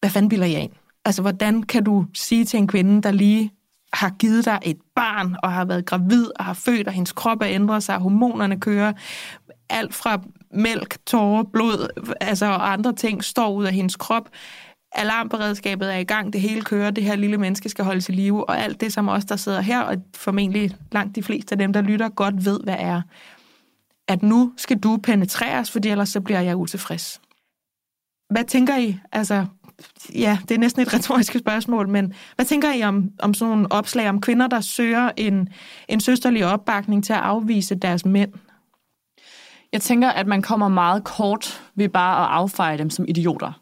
hvad fanden bilder jeg ind? Altså, hvordan kan du sige til en kvinde, der lige har givet dig et barn, og har været gravid, og har født, og hendes krop er ændret sig, hormonerne kører, alt fra mælk, tårer, blod altså, og andre ting står ud af hendes krop. Alarmberedskabet er i gang, det hele kører, det her lille menneske skal holdes i live, og alt det, som os, der sidder her, og formentlig langt de fleste af dem, der lytter, godt ved, hvad er, at nu skal du penetreres, fordi ellers så bliver jeg utilfreds. Hvad tænker I? Altså, ja, det er næsten et retorisk spørgsmål, men hvad tænker I om, om sådan nogle opslag om kvinder, der søger en, en søsterlig opbakning til at afvise deres mænd? Jeg tænker, at man kommer meget kort ved bare at affeje dem som idioter.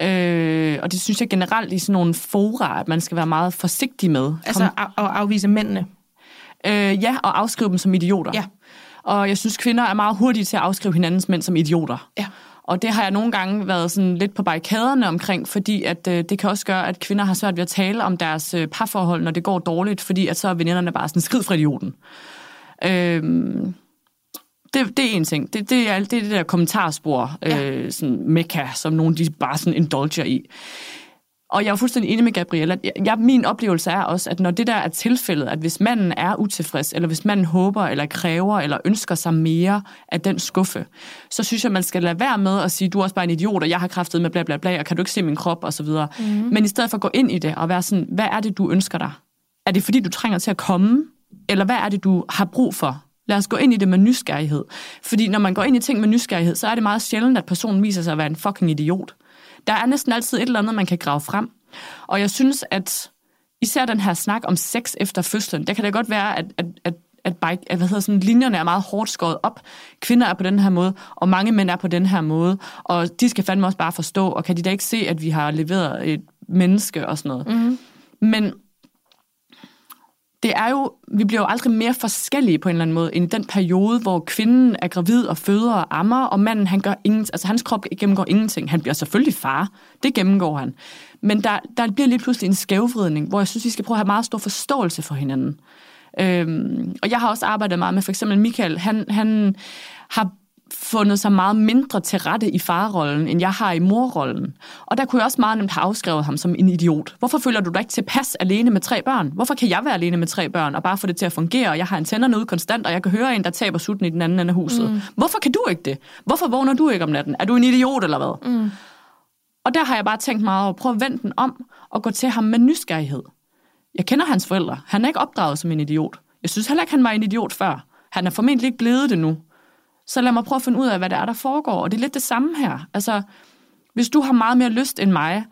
Øh, og det synes jeg generelt i sådan nogle fora, at man skal være meget forsigtig med. Altså at afvise mændene? Øh, ja, og afskrive dem som idioter. Ja. Og jeg synes, kvinder er meget hurtige til at afskrive hinandens mænd som idioter. Ja. Og det har jeg nogle gange været sådan lidt på barrikaderne omkring, fordi at, øh, det kan også gøre, at kvinder har svært ved at tale om deres øh, parforhold, når det går dårligt, fordi at så er veninderne bare sådan skrid fra idioten. Øh, det, det er en ting. Det, det, er, det er det der kommentarspor, ja. øh, sådan mekka, som nogen de bare sådan indulger i. Og jeg er fuldstændig enig med Gabriella. Jeg, min oplevelse er også, at når det der er tilfældet, at hvis manden er utilfreds, eller hvis manden håber, eller kræver, eller ønsker sig mere af den skuffe, så synes jeg, man skal lade være med at sige, du er også bare en idiot, og jeg har kræftet med bla bla bla, og kan du ikke se min krop, og så videre. Mm. Men i stedet for at gå ind i det, og være sådan, hvad er det, du ønsker dig? Er det fordi, du trænger til at komme? Eller hvad er det, du har brug for? Lad os gå ind i det med nysgerrighed. Fordi når man går ind i ting med nysgerrighed, så er det meget sjældent, at personen viser sig at være en fucking idiot. Der er næsten altid et eller andet, man kan grave frem. Og jeg synes, at især den her snak om sex efter fødslen, der kan det godt være, at, at, at at, bike, at hvad hedder sådan, linjerne er meget hårdt skåret op. Kvinder er på den her måde, og mange mænd er på den her måde. Og de skal fandme også bare forstå, og kan de da ikke se, at vi har leveret et menneske og sådan noget. Mm. Men det er jo, vi bliver jo aldrig mere forskellige på en eller anden måde, end i den periode, hvor kvinden er gravid og føder og ammer, og manden, han gør ingen, altså hans krop gennemgår ingenting. Han bliver selvfølgelig far, det gennemgår han. Men der, der bliver lige pludselig en skævvridning, hvor jeg synes, vi skal prøve at have meget stor forståelse for hinanden. Øhm, og jeg har også arbejdet meget med for eksempel Michael. Han, han har fundet sig meget mindre til rette i farrollen, end jeg har i morrollen. Og der kunne jeg også meget nemt have afskrevet ham som en idiot. Hvorfor føler du dig ikke tilpas alene med tre børn? Hvorfor kan jeg være alene med tre børn og bare få det til at fungere, og jeg har antennerne ud konstant, og jeg kan høre en, der taber sutten i den anden ende af huset? Mm. Hvorfor kan du ikke det? Hvorfor vågner du ikke om natten? Er du en idiot eller hvad? Mm. Og der har jeg bare tænkt meget over, prøv at vende den om og gå til ham med nysgerrighed. Jeg kender hans forældre. Han er ikke opdraget som en idiot. Jeg synes heller ikke, han var en idiot før. Han er formentlig ikke blevet det nu. Så lad mig prøve at finde ud af, hvad det er, der foregår. Og det er lidt det samme her. Altså, hvis du har meget mere lyst end mig,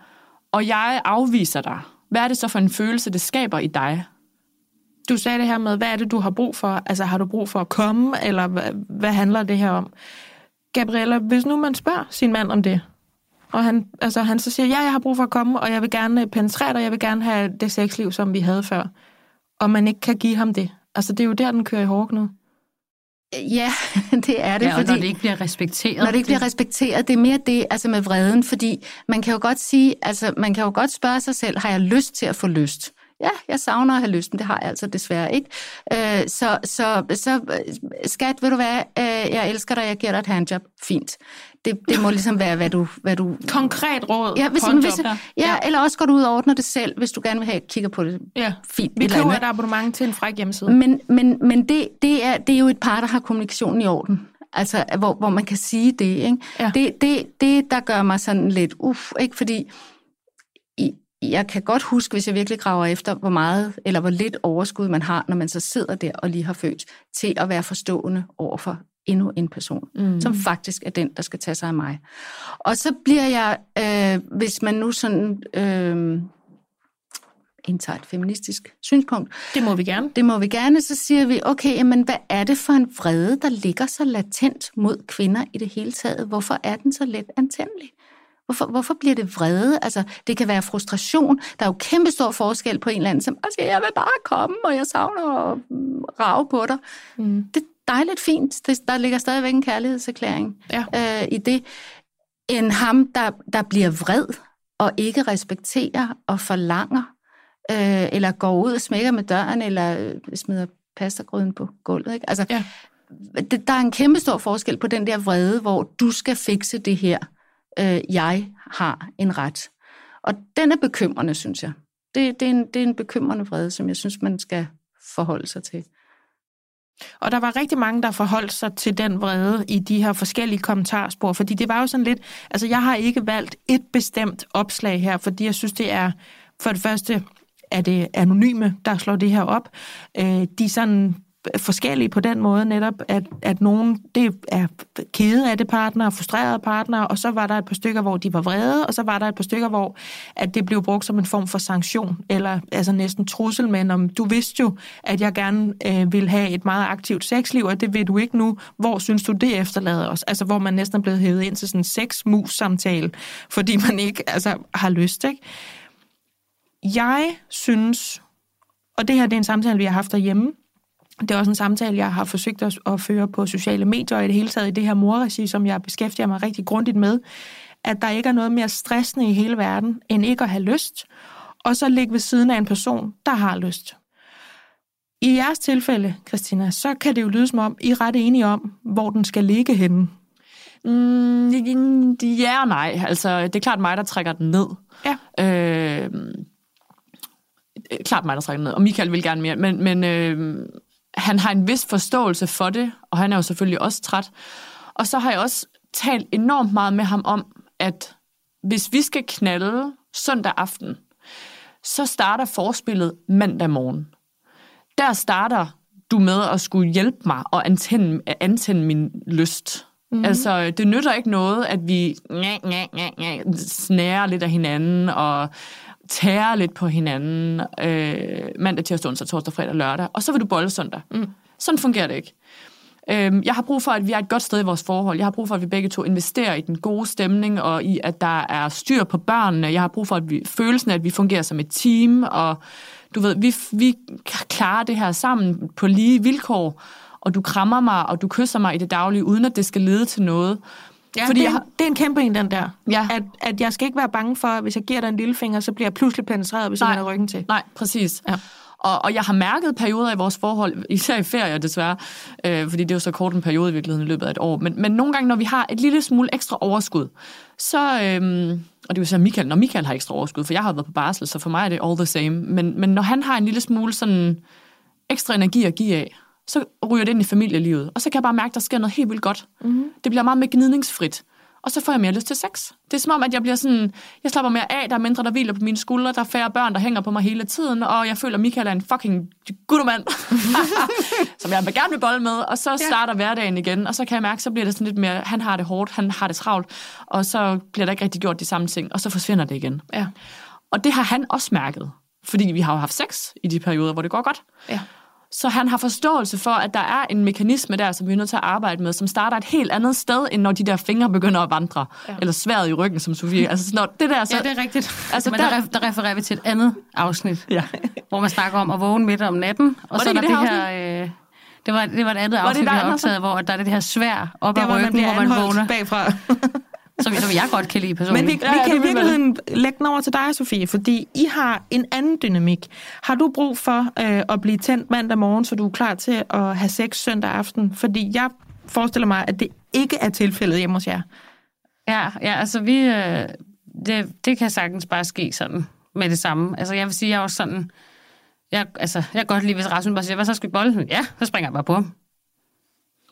og jeg afviser dig, hvad er det så for en følelse, det skaber i dig? Du sagde det her med, hvad er det, du har brug for? Altså, har du brug for at komme, eller hvad, hvad handler det her om? Gabriella, hvis nu man spørger sin mand om det, og han, altså, han så siger, ja, jeg har brug for at komme, og jeg vil gerne øh, penetrere dig, jeg vil gerne have det sexliv, som vi havde før. Og man ikke kan give ham det. Altså, det er jo der, den kører i hårdknud. Ja, det er det. Ja, og fordi, når det ikke bliver respekteret. Når det ikke bliver respekteret, det er mere det, altså med vreden, fordi man kan jo godt sige, altså man kan jo godt spørge sig selv, har jeg lyst til at få lyst? Ja, jeg savner at have lyst, men det har jeg altså desværre ikke. Øh, så, så, så skat, ved du hvad, øh, jeg elsker dig, jeg giver dig et handjob. Fint det, det må ligesom være, hvad du... Hvad du Konkret råd. Ja, hvis, hvis, ja, ja, eller også går du ud og ordner det selv, hvis du gerne vil have kigger på det. Ja, fint. Vi køber et abonnement til en fræk hjemmeside. Men, men, men det, det, er, det er jo et par, der har kommunikationen i orden. Altså, hvor, hvor man kan sige det. Ikke? Ja. Det, det, det, der gør mig sådan lidt uff, ikke? fordi jeg kan godt huske, hvis jeg virkelig graver efter, hvor meget eller hvor lidt overskud man har, når man så sidder der og lige har født, til at være forstående over for endnu en person, mm. som faktisk er den, der skal tage sig af mig. Og så bliver jeg, øh, hvis man nu sådan øh, indtager et feministisk synspunkt. Det må vi gerne. Det må vi gerne. Så siger vi, okay, men hvad er det for en vrede, der ligger så latent mod kvinder i det hele taget? Hvorfor er den så let antændelig? Hvorfor, hvorfor bliver det vrede? Altså, det kan være frustration. Der er jo kæmpe stor forskel på en eller anden, som siger, jeg vil bare komme, og jeg savner at rave på dig. Mm. Det, dejligt fint. Det, der ligger stadigvæk en kærlighedserklæring ja. øh, i det. End ham, der, der bliver vred og ikke respekterer og forlanger, øh, eller går ud og smækker med døren, eller øh, smider pastagryden på gulvet. Ikke? Altså, ja. det, der er en kæmpe stor forskel på den der vrede, hvor du skal fikse det her. Øh, jeg har en ret. Og den er bekymrende, synes jeg. Det, det, er en, det er en bekymrende vrede, som jeg synes, man skal forholde sig til. Og der var rigtig mange, der forholdt sig til den vrede i de her forskellige kommentarspor, fordi det var jo sådan lidt, altså jeg har ikke valgt et bestemt opslag her, fordi jeg synes, det er for det første, er det anonyme, der slår det her op. Øh, de sådan forskellige på den måde netop, at, at nogen det er kede af det partner, frustrerede partner, og så var der et par stykker, hvor de var vrede, og så var der et par stykker, hvor at det blev brugt som en form for sanktion, eller altså næsten trussel, men om du vidste jo, at jeg gerne øh, vil have et meget aktivt sexliv, og det vil du ikke nu. Hvor synes du, det efterlader os? Altså, hvor man næsten er blevet hævet ind til sådan en sex-mus-samtale, fordi man ikke altså, har lyst, ikke? Jeg synes, og det her det er en samtale, vi har haft derhjemme, det er også en samtale, jeg har forsøgt at føre på sociale medier og i det hele taget i det her morregi, som jeg beskæftiger mig rigtig grundigt med, at der ikke er noget mere stressende i hele verden, end ikke at have lyst, og så ligge ved siden af en person, der har lyst. I jeres tilfælde, Christina, så kan det jo lyde som om, I er ret enige om, hvor den skal ligge henne. Mm, ja og nej. Altså, det er klart mig, der trækker den ned. Ja. Øh, klart mig, der trækker den ned. Og Michael vil gerne mere. Men, men øh, han har en vis forståelse for det, og han er jo selvfølgelig også træt. Og så har jeg også talt enormt meget med ham om, at hvis vi skal knalde søndag aften, så starter forspillet mandag morgen. Der starter du med at skulle hjælpe mig og antænde, antænde min lyst. Mm. Altså, det nytter ikke noget, at vi snærer lidt af hinanden og tærer lidt på hinanden øh, mandag, tirsdag, onsdag, torsdag, fredag, lørdag, og så vil du bolde søndag. Mm. Sådan fungerer det ikke. Øh, jeg har brug for, at vi er et godt sted i vores forhold. Jeg har brug for, at vi begge to investerer i den gode stemning, og i, at der er styr på børnene. Jeg har brug for, at vi, følelsen af, at vi fungerer som et team, og du ved, vi, vi klarer det her sammen på lige vilkår, og du krammer mig, og du kysser mig i det daglige, uden at det skal lede til noget. Ja, Fordi det, er, har- det er en kæmpe en, den der. Ja. At, at jeg skal ikke være bange for, at hvis jeg giver dig en lille finger, så bliver jeg pludselig penetreret, hvis Nej. jeg vender ryggen til. Nej, præcis. Ja. Og, og jeg har mærket perioder i vores forhold, især i ferier desværre, øh, fordi det er jo så kort en periode i virkeligheden i løbet af et år, men, men nogle gange, når vi har et lille smule ekstra overskud, så, øh, og det jo så Michael, når Michael har ekstra overskud, for jeg har været på barsel, så for mig er det all the same, men, men når han har en lille smule sådan ekstra energi at give af, så ryger det ind i familielivet, og så kan jeg bare mærke, at der sker noget helt vildt godt. Mm-hmm. Det bliver meget mere gnidningsfrit. Og så får jeg mere lyst til sex. Det er som om, at jeg bliver sådan, jeg slapper mere af, der er mindre, der hviler på mine skuldre, der er færre børn, der hænger på mig hele tiden, og jeg føler, at Michael er en fucking guttermand, som jeg vil gerne vil bolle med, og så starter hverdagen igen, og så kan jeg mærke, så bliver det sådan lidt mere, han har det hårdt, han har det travlt, og så bliver der ikke rigtig gjort de samme ting, og så forsvinder det igen. Ja. Og det har han også mærket, fordi vi har jo haft sex i de perioder, hvor det går godt. Ja. Så han har forståelse for, at der er en mekanisme der, som vi er nødt til at arbejde med, som starter et helt andet sted, end når de der fingre begynder at vandre. Ja. Eller sværet i ryggen, som Sofie. Altså, når det der, så, Ja, det er rigtigt. Altså, Men der- der, refererer vi til et andet afsnit, Ja. hvor man snakker om at vågne midt om natten. Og Var så det er der det det her... Øh, det var, det var et andet det afsnit, vi der har andet, optaget, hvor der er det her svær op ad hvor man ryggen, hvor man vågner, bagfra. som, som jeg godt kan lide Men personligt. vi, vi Ja, ja, kan i virkeligheden lægge den over til dig, Sofie, fordi I har en anden dynamik. Har du brug for øh, at blive tændt mandag morgen, så du er klar til at have sex søndag aften? Fordi jeg forestiller mig, at det ikke er tilfældet hjemme hos jer. Ja, ja altså vi... Øh, det, det kan sagtens bare ske sådan med det samme. Altså jeg vil sige, jeg er også sådan... Jeg, altså, jeg kan godt lide, hvis Rasmus bare siger, hvad så skal vi bolle? Ja, så springer jeg bare på ham.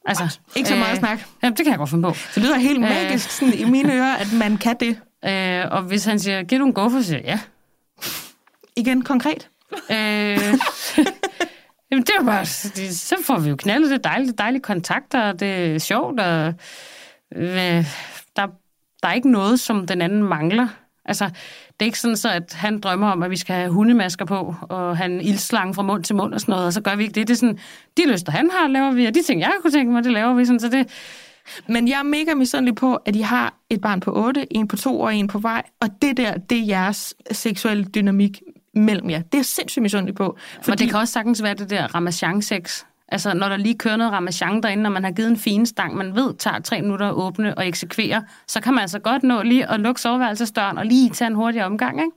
Altså, Ikke så meget snak. Jamen, det kan jeg godt finde på. Det lyder helt Øh. magisk sådan, i mine ører, at man kan det. Øh, og hvis han siger, giv du en guffer, så siger jeg, ja. Igen konkret. Øh, jamen, det er bare, det, så får vi jo knaldet det dejlige, dejlige kontakter, og det er sjovt, og øh, der, der er ikke noget, som den anden mangler. Altså, det er ikke sådan så, at han drømmer om, at vi skal have hundemasker på, og have en ildslange fra mund til mund og sådan noget, og så gør vi ikke det. Det er sådan, de lyster, han har, laver vi, og de ting, jeg kunne tænke mig, det laver vi. Sådan, så det, Men jeg er mega misundelig på, at I har et barn på 8, en på 2 og en på vej, og det der, det er jeres seksuelle dynamik mellem jer. Det er jeg sindssygt misundelig på. Fordi... Og det kan også sagtens være det der ramachan-sex. Altså, når der lige kører noget ramachan derinde, når man har givet en fin stang, man ved, tager tre minutter at åbne og eksekvere, så kan man altså godt nå lige at lukke soveværelsesdøren og lige tage en hurtig omgang, ikke?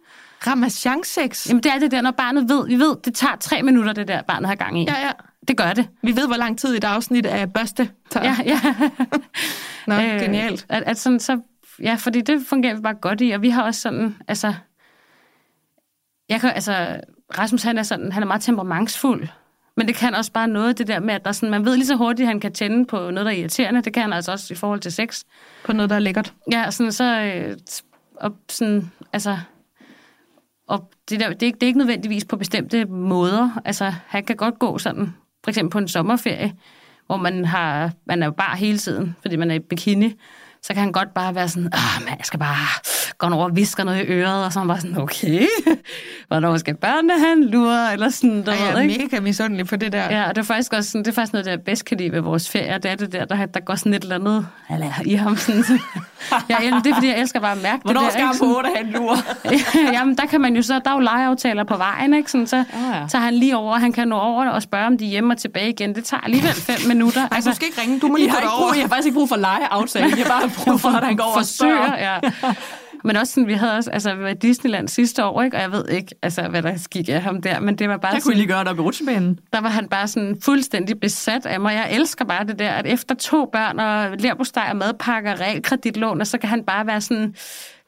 Ramachan-sex. Jamen, det er det der, når barnet ved, vi ved, det tager tre minutter, det der, barnet har gang i. Ja, ja. Det gør det. Vi ved, hvor lang tid et afsnit af børste tager. Ja, ja. Nå, øh, genialt. At, at sådan, så, ja, fordi det fungerer vi bare godt i, og vi har også sådan, altså, jeg kan, altså, Rasmus han er sådan, han er meget temperamentsfuld, men det kan også bare noget, det der med, at der er sådan, man ved lige så hurtigt, at han kan tænde på noget, der er irriterende, det kan han altså også i forhold til sex. På noget, der er lækkert. Ja, sådan så, øh, og sådan, altså, og det, der, det, er, ikke- det er ikke nødvendigvis på bestemte måder. Altså, han kan godt gå sådan, for eksempel på en sommerferie, hvor man, har, man er jo bare hele tiden, fordi man er i bikini, så kan han godt bare være sådan, ah, man, jeg skal bare gå over og viske noget i øret, og så er han bare sådan, okay, hvornår skal børnene have en lur, eller sådan, du Ej, jeg er ikke? mega misundelig på det der. Ja, og det er faktisk også sådan, det er faktisk noget, der jeg bedst kan lide ved vores ferie, det er det der, der, der går sådan et eller andet eller, i ham. Sådan, så, jeg, det er, fordi jeg elsker bare at mærke Hvornår det der. skal han på 8 have en lur? Sådan- Jamen, der kan man jo så, der er jo legeaftaler på vejen, ikke? Sådan, så ja. tager han lige over, han kan nå over og spørge, om de er hjemme og tilbage igen. Det tager alligevel fem minutter. Ej, du skal ikke ringe. Du må lige har, gå derover. brug, I har faktisk ikke brug for legeaftale. Har bare brug for, at han går over og forsøger, spørger. ja. Men også sådan, vi havde også, altså, vi var i Disneyland sidste år, ikke? og jeg ved ikke, altså, hvad der gik af ham der, men det var bare Der kunne sådan, lige gøre det op i rutsjebanen. der var han bare sådan fuldstændig besat af mig. Jeg elsker bare det der, at efter to børn og lærbosteg og madpakker og realkreditlån, og så kan han bare være sådan,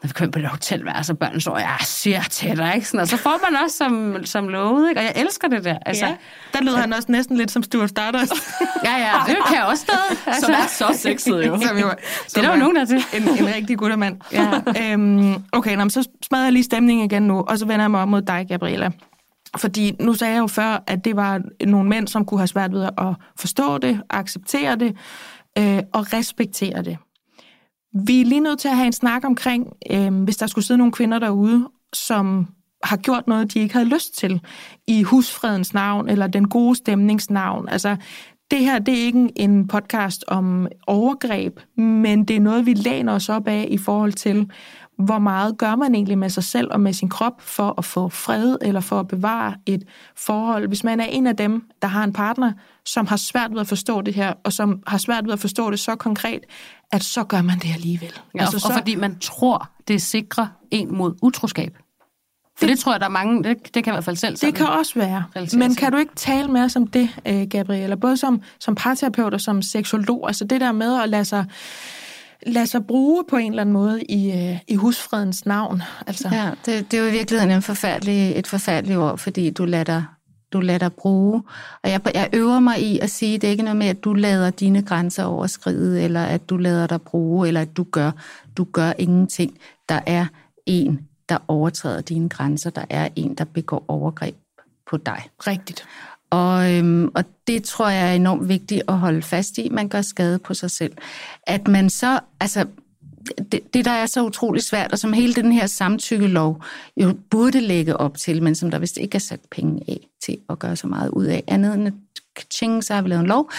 når vi kommer på det hotelværelse, og børnene så, jeg siger til dig, ikke? Sådan, og så får man også som, som lovet, ikke? og jeg elsker det der. Altså, Ja. Der lyder han også næsten lidt som Stuart Stardust. ja, ja, det kan jeg også stadig. Altså, Som er så sexet jo. som jo, det er der jo nogen, der er til. en, en rigtig guttermand. Ja. øhm, okay, nå, så smadrer jeg lige stemningen igen nu, og så vender jeg mig om mod dig, Gabriella. Fordi nu sagde jeg jo før, at det var nogle mænd, som kunne have svært ved at forstå det, acceptere det. øh, og respektere det. Vi er lige nødt til at have en snak omkring, øh, hvis der skulle sidde nogle kvinder derude, som har gjort noget, de ikke havde lyst til i husfredens navn eller den gode stemningsnavn. Altså, det her det er ikke en podcast om overgreb, men det er noget, vi læner os op af i forhold til, hvor meget gør man egentlig med sig selv og med sin krop for at få fred eller for at bevare et forhold. Hvis man er en af dem, der har en partner, som har svært ved at forstå det her, og som har svært ved at forstå det så konkret, at så gør man det alligevel. Ja, altså, og, så... og fordi man tror, det sikrer en mod utroskab. For det, det tror jeg, der er mange, det, det kan i hvert fald selv Det kan også være. Men kan du ikke tale med os om det, øh, Gabriella? Både som, som parterapeut og som seksolog. Altså det der med at lade sig, lade sig bruge på en eller anden måde i, øh, i husfredens navn. Altså. Ja, det, det er jo i virkeligheden en forfærdelig, et forfærdeligt ord, fordi du lader dig du lader dig bruge. Og jeg, jeg øver mig i at sige, at det er ikke noget med, at du lader dine grænser overskride, eller at du lader dig bruge, eller at du gør. Du gør ingenting. Der er en der overtræder dine grænser. Der er en, der begår overgreb på dig. Rigtigt. Og, øhm, og det tror jeg er enormt vigtigt at holde fast i. Man gør skade på sig selv. At man så, altså det, det, der er så utrolig svært, og som hele den her samtykkelov jo burde lægge op til, men som der vist ikke er sat penge af til at gøre så meget ud af, andet end at tjing, så har vi lavet en lov.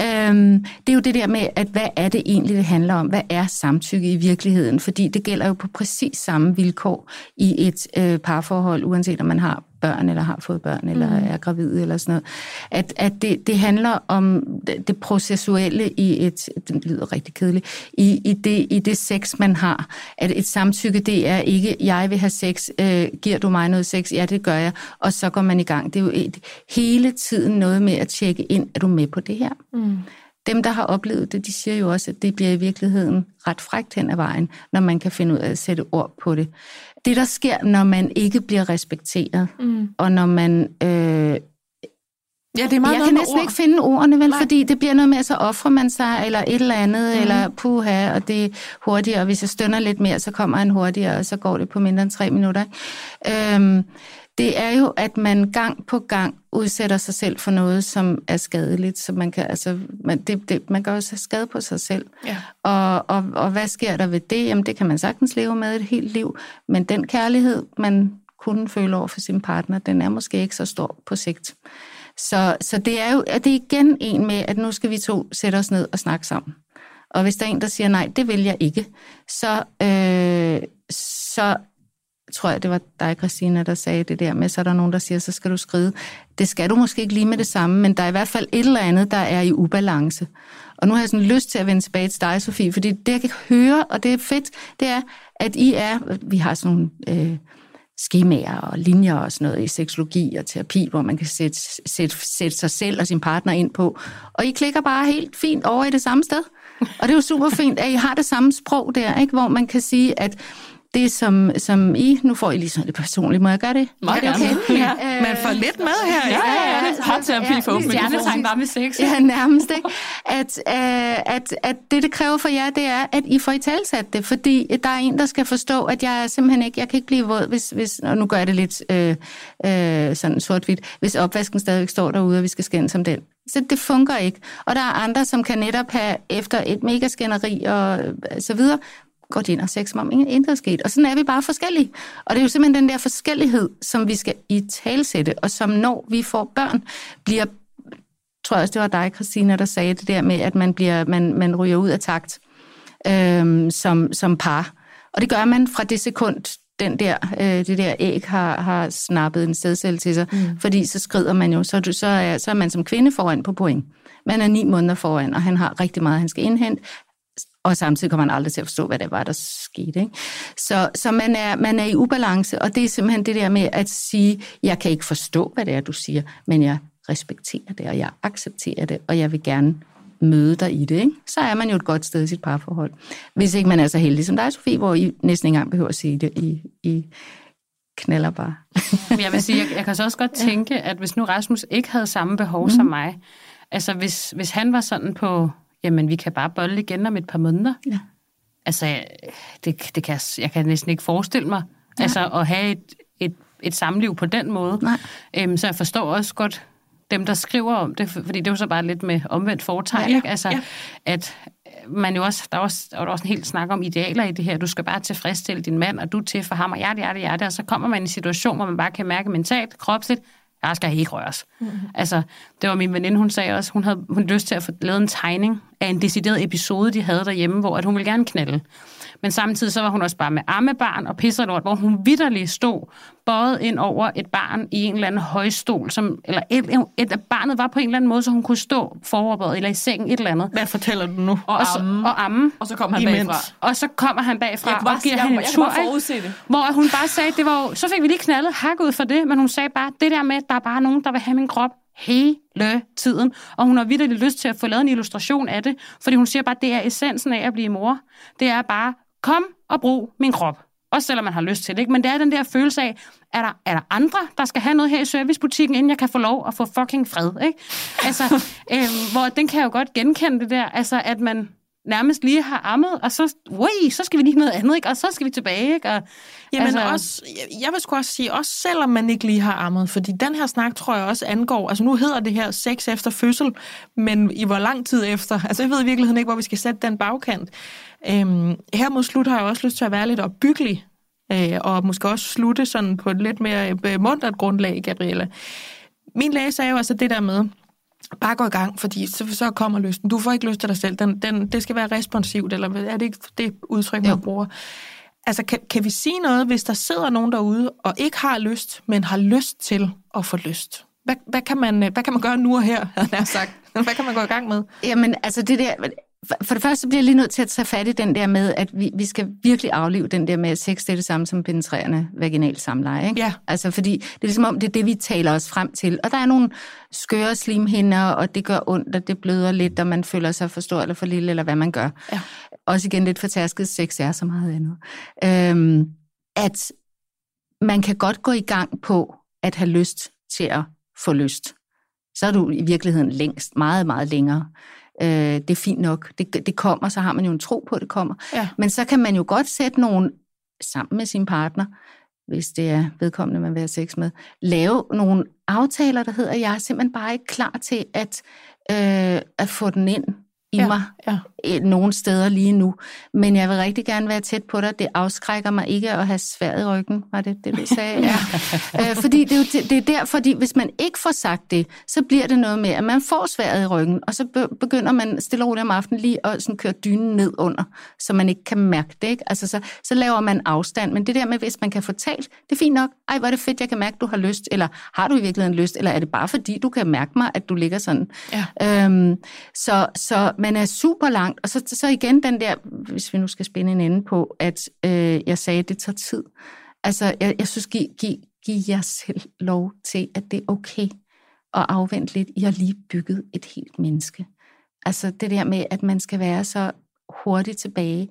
Øhm, det er jo det der med, at hvad er det egentlig, det handler om? Hvad er samtykke i virkeligheden? Fordi det gælder jo på præcis samme vilkår i et øh, parforhold, uanset om man har børn, eller har fået børn, eller mm. er gravid, eller sådan noget. At, at det, det handler om det, det processuelle i et, det lyder rigtig kedeligt, i, i, det, i det sex, man har. At et samtykke, det er ikke, jeg vil have sex, øh, giver du mig noget sex? Ja, det gør jeg. Og så går man i gang. Det er jo et, hele tiden noget med at tjekke ind, er du med på det her? Mm. Dem, der har oplevet det, de siger jo også, at det bliver i virkeligheden ret frægt hen ad vejen, når man kan finde ud af at sætte ord på det det, der sker, når man ikke bliver respekteret, mm. og når man... Øh, Ja, det er meget jeg kan næsten ord. ikke finde ordene, vel, Nej. fordi det bliver noget med, så offrer man sig, eller et eller andet, mm. eller puha, og det er hurtigere, og hvis jeg stønner lidt mere, så kommer han hurtigere, og så går det på mindre end tre minutter. Øhm, det er jo, at man gang på gang udsætter sig selv for noget, som er skadeligt. Så man kan, altså, man, det, det, man også have skade på sig selv. Ja. Og, og, og hvad sker der ved det? Jamen, det kan man sagtens leve med et helt liv. Men den kærlighed, man kunne føle over for sin partner, den er måske ikke så stor på sigt. Så, så det er jo det er igen en med, at nu skal vi to sætte os ned og snakke sammen. Og hvis der er en, der siger, nej, det vil jeg ikke, så, øh, så tror jeg, det var dig, Christina, der sagde det der med, så er der nogen, der siger, så skal du skride. Det skal du måske ikke lige med det samme, men der er i hvert fald et eller andet, der er i ubalance. Og nu har jeg sådan lyst til at vende tilbage til dig, Sofie, fordi det, jeg kan høre, og det er fedt, det er, at I er, vi har sådan nogle øh, skemaer og linjer og sådan noget i seksologi og terapi, hvor man kan sætte, sætte, sætte sig selv og sin partner ind på. Og I klikker bare helt fint over i det samme sted. Og det er jo super fint, at I har det samme sprog der, ikke? hvor man kan sige, at det, som, som I... Nu får I lige sådan lidt personligt. Må jeg gøre det? Meget okay? ja. Øh, Man får lidt med her. Ja, ja, ja. Hot terapi for åbent Stjernesang bare med sex. Ja, nærmest. Ikke? At, uh, at, at det, det kræver for jer, det er, at I får i talsat det. Fordi der er en, der skal forstå, at jeg er simpelthen ikke... Jeg kan ikke blive våd, hvis... hvis og nu gør jeg det lidt øh, øh, sådan sort-hvidt. Hvis opvasken stadigvæk står derude, og vi skal skændes om den. Så det fungerer ikke. Og der er andre, som kan netop have efter et megaskænderi og så videre, går de ind og sex, som om intet er sket. Og sådan er vi bare forskellige. Og det er jo simpelthen den der forskellighed, som vi skal i talsætte, og som når vi får børn, bliver tror jeg også, det var dig, Christina, der sagde det der med, at man, bliver, man, man ryger ud af takt øhm, som, som par. Og det gør man fra det sekund, den der, øh, det der æg har, har snappet en sædcelle til sig, mm. fordi så skrider man jo, så, så, er, så er man som kvinde foran på point. Man er ni måneder foran, og han har rigtig meget, han skal indhente og samtidig kommer man aldrig til at forstå, hvad det var, der skete. Ikke? Så, så man, er, man er i ubalance, og det er simpelthen det der med at sige, jeg kan ikke forstå, hvad det er, du siger, men jeg respekterer det, og jeg accepterer det, og jeg vil gerne møde dig i det, ikke? så er man jo et godt sted i sit parforhold. Hvis ikke man er så heldig som dig, Sofie, hvor I næsten ikke engang behøver at sige det, I, I knaller bare. jeg vil sige, jeg, jeg kan så også godt tænke, at hvis nu Rasmus ikke havde samme behov mm. som mig, altså hvis, hvis han var sådan på jamen vi kan bare bolle igen om et par måneder. Ja. Altså, det, det kan, jeg kan næsten ikke forestille mig, ja. altså at have et, et, et samliv på den måde. Nej. Øhm, så jeg forstår også godt dem, der skriver om det, fordi det er jo så bare lidt med omvendt foretegn, Ja, ikke? Altså, ja. at man jo også, der er også, der er også en helt snak om idealer i det her. Du skal bare tilfredsstille din mand, og du til for ham, og hjerte, hjerte, hjerte. Og så kommer man i en situation, hvor man bare kan mærke mentalt, kropsligt, jeg skal ikke røres. Mm-hmm. Altså, det var min veninde, hun sagde også, hun havde hun havde lyst til at få lavet en tegning af en decideret episode, de havde derhjemme, hvor at hun ville gerne knalde. Men samtidig så var hun også bare med ammebarn og pisser lort, hvor hun vidderligt stod bøjet ind over et barn i en eller anden højstol, som, eller et, et, et, barnet var på en eller anden måde, så hun kunne stå foroverbøjet eller i sengen, et eller andet. Hvad fortæller du nu? Og, så, amme. og amme. og så kom han Imens. bagfra. Og så kommer han bagfra Jeg bare- og giver jeg- hende jeg en kan tur, forudse det. hvor hun bare sagde, det var jo, så fik vi lige knaldet hak ud for det, men hun sagde bare, det der med, at der er bare nogen, der vil have min krop hele tiden. Og hun har vidderligt lyst til at få lavet en illustration af det, fordi hun siger bare, det er essensen af at blive mor. Det er bare, kom og brug min krop. Også selvom man har lyst til det, ikke? Men det er den der følelse af, er der, er der andre, der skal have noget her i servicebutikken, inden jeg kan få lov at få fucking fred, ikke? Altså, øh, hvor den kan jeg jo godt genkende det der, altså at man nærmest lige har ammet, og så, ui, så skal vi lige noget andet, ikke? Og så skal vi tilbage, ikke? Og, Jamen altså, også, jeg, jeg vil sgu også sige, også selvom man ikke lige har ammet, fordi den her snak tror jeg også angår, altså nu hedder det her sex efter fødsel, men i hvor lang tid efter? Altså jeg ved i virkeligheden ikke, hvor vi skal sætte den bagkant. Øhm, her mod slut har jeg også lyst til at være lidt opbyggelig, øh, og måske også slutte sådan på et lidt mere øh, muntert grundlag, Gabriella. Min læge sagde jo altså det der med, bare gå i gang, fordi så, så kommer lysten. Du får ikke lyst til dig selv. Den, den, det skal være responsivt, eller er det ikke det udtryk, man Jo. bruger? Altså, kan, kan vi sige noget, hvis der sidder nogen derude, og ikke har lyst, men har lyst til at få lyst? Hvad, hvad, kan, man, hvad kan man gøre nu og her, havde jeg sagt? Hvad kan man gå i gang med? Jamen, altså det der... for- For det første bliver jeg lige nødt til at tage fat i den der med, at vi, vi skal virkelig aflive den der med, at sex det er det samme som penetrerende vaginal samleje. Ikke? Ja. Altså fordi det er ligesom om, det er det, vi taler os frem til. Og der er nogle skøre slimhinder, og det gør ondt, og det bløder lidt, og man føler sig for stor eller for lille, eller hvad man gør. Ja. Også igen lidt fortærsket, sex er så meget andet. Øhm, at man kan godt gå i gang på at have lyst til at få lyst. Så er du i virkeligheden længst, meget, meget længere. Øh, det er fint nok. Det, det kommer, så har man jo en tro på, at det kommer. Ja. Men så kan man jo godt sætte nogen sammen med sin partner, hvis det er vedkommende, man vil have sex med, lave nogle aftaler, der hedder, jeg er simpelthen bare ikke klar til at, øh, at få den ind i Ja, mig ja. nogle steder lige nu. Men jeg vil rigtig gerne være tæt på dig. Det afskrækker mig ikke at have svært i ryggen, var det det, du sagde? Ja. øh, fordi det er, jo, det, er der, fordi hvis man ikke får sagt det, så bliver det noget med, at man får sværet i ryggen, og så be- begynder man stille og roligt om aftenen lige at sådan køre dynen ned under, så man ikke kan mærke det. Ikke? Altså, så, så laver man afstand. Men det der med, hvis man kan få talt, det er fint nok. Ej, hvor er det fedt, jeg kan mærke, du har lyst. Eller har du i virkeligheden lyst? Eller er det bare fordi, du kan mærke mig, at du ligger sådan? Ja. Øhm, så, så man er super langt. Og så, så igen den der, hvis vi nu skal spænde en ende på, at øh, jeg sagde, at det tager tid. Altså, jeg, jeg synes, giv, giv, giv jer selv lov til, at det er okay at afvente lidt. I har lige bygget et helt menneske. Altså det der med, at man skal være så hurtigt tilbage,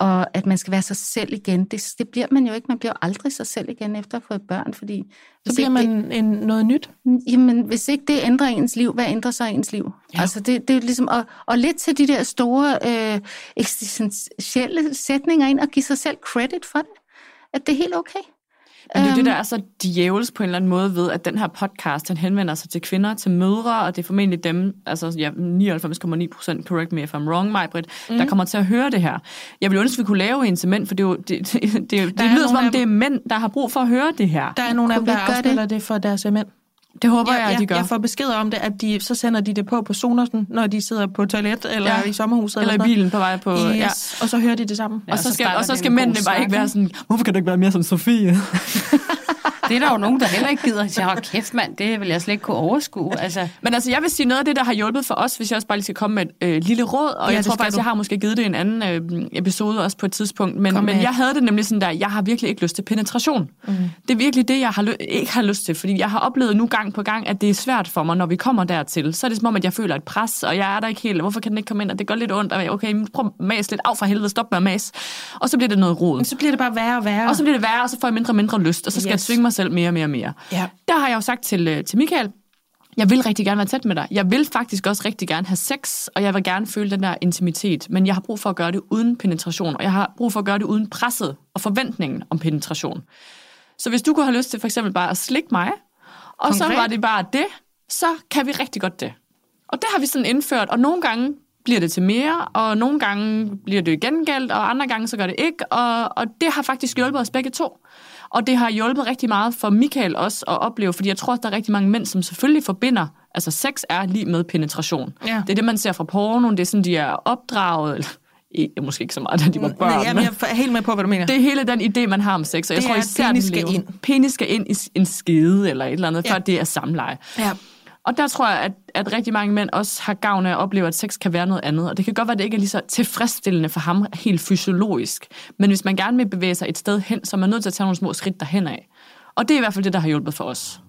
og at man skal være sig selv igen, det, det bliver man jo ikke. Man bliver aldrig sig selv igen efter at få børn, fordi... Så bliver man en, noget nyt. det, jamen, hvis ikke det ændrer ens liv, hvad ændrer så ens liv? Ja. Altså det, det er ligesom, og, og lidt til de der store øh, eksistentielle sætninger ind, og give sig selv credit for det. At det er helt okay. Men det er jo det, der Øhm. er så djævels på en eller anden måde ved, at den her podcast, den henvender sig til kvinder, til mødre, og det er formentlig dem, altså ja, 99,9 procent, correct me if I'm wrong, Majbrit, mm. der kommer til at høre det her. Jeg ville ønske, at vi kunne lave en til mænd, for det, er jo, det, det, det, det, er lyder som om, af det er mænd, der har brug for at høre det her. Der er nogle af dem, der afspiller det? det for deres mænd. Det håber jeg, jeg, at de gør. jeg får besked om det, at de, så sender de det på på Sonersen, når de sidder på toilet, eller Ja. ja. i sommerhuset. eller i sådan bilen på vej på... noget. Ja. Yes. Og så hører de det sammen. Og så så skal, og så skal mændene bare ikke være sådan, hvorfor kan du ikke være mere som Sofie? Det er der jo nogen, der heller ikke gider. Jeg siger, "Hold kæft mand, det vil jeg slet ikke kunne overskue. Altså, Men altså, jeg vil sige noget af det, der har hjulpet for os, hvis jeg også bare lige skal komme med et øh, lille råd, og Ja, jeg tror faktisk, du. jeg har måske givet det en anden øh, episode også på et tidspunkt, men, men jeg havde det nemlig sådan der, jeg har virkelig ikke lyst til penetration. Mm. Det er virkelig det, jeg har ikke har lyst til, fordi jeg har oplevet nu gang på gang, at det er svært for mig, når vi kommer dertil. Så er det som om, at jeg føler et pres, og jeg er der ikke helt, hvorfor kan den ikke komme ind, og det gør lidt ondt, og jeg, okay, prøv at mase lidt af for helvede, stop med at mase. Og så bliver det noget rod. Men så bliver det bare værre og værre. Og så bliver det værre, og så får jeg mindre og mindre lyst, og så skal yes. jeg Yes. tvinge mig selv mere og mere og mere. Ja. Der har jeg jo sagt til, øh, til Michael, jeg vil rigtig gerne være tæt med dig. Jeg vil faktisk også rigtig gerne have sex, og jeg vil gerne føle den der intimitet, men jeg har brug for at gøre det uden penetration, og jeg har brug for at gøre det uden presset og forventningen om penetration. Så hvis du kunne have lyst til for eksempel bare at slikke mig, og så Konkret? var det bare det, så kan vi rigtig godt det. Og det har vi sådan indført, og nogle gange bliver det til mere, og nogle gange bliver det gengældt, og andre gange så gør det ikke, og, og det har faktisk hjulpet os begge to. Og det har hjulpet rigtig meget for Michael også at opleve, fordi jeg tror, at der er rigtig mange mænd, som selvfølgelig forbinder, altså sex er lige med penetration. Ja. Det er det, man ser fra pornoen, det er sådan, de er opdraget, eller ikke, måske ikke så meget, da de var børn. Nej, jamen, jeg er helt med på, hvad du mener. Det er hele den idé, man har om sex, og jeg Det tror at især, penis skal ind. Penis skal ind i en skede eller et eller andet, ja. før det er samleje. Ja. Og der tror jeg, at, at rigtig mange mænd også har gavn af at opleve, at sex kan være noget andet. Og det kan godt være, at det ikke er lige så tilfredsstillende for ham helt fysiologisk. Men hvis man gerne vil bevæge sig et sted hen, så er man nødt til at tage nogle små skridt derhen af. Og det er i hvert fald det, der har hjulpet for os.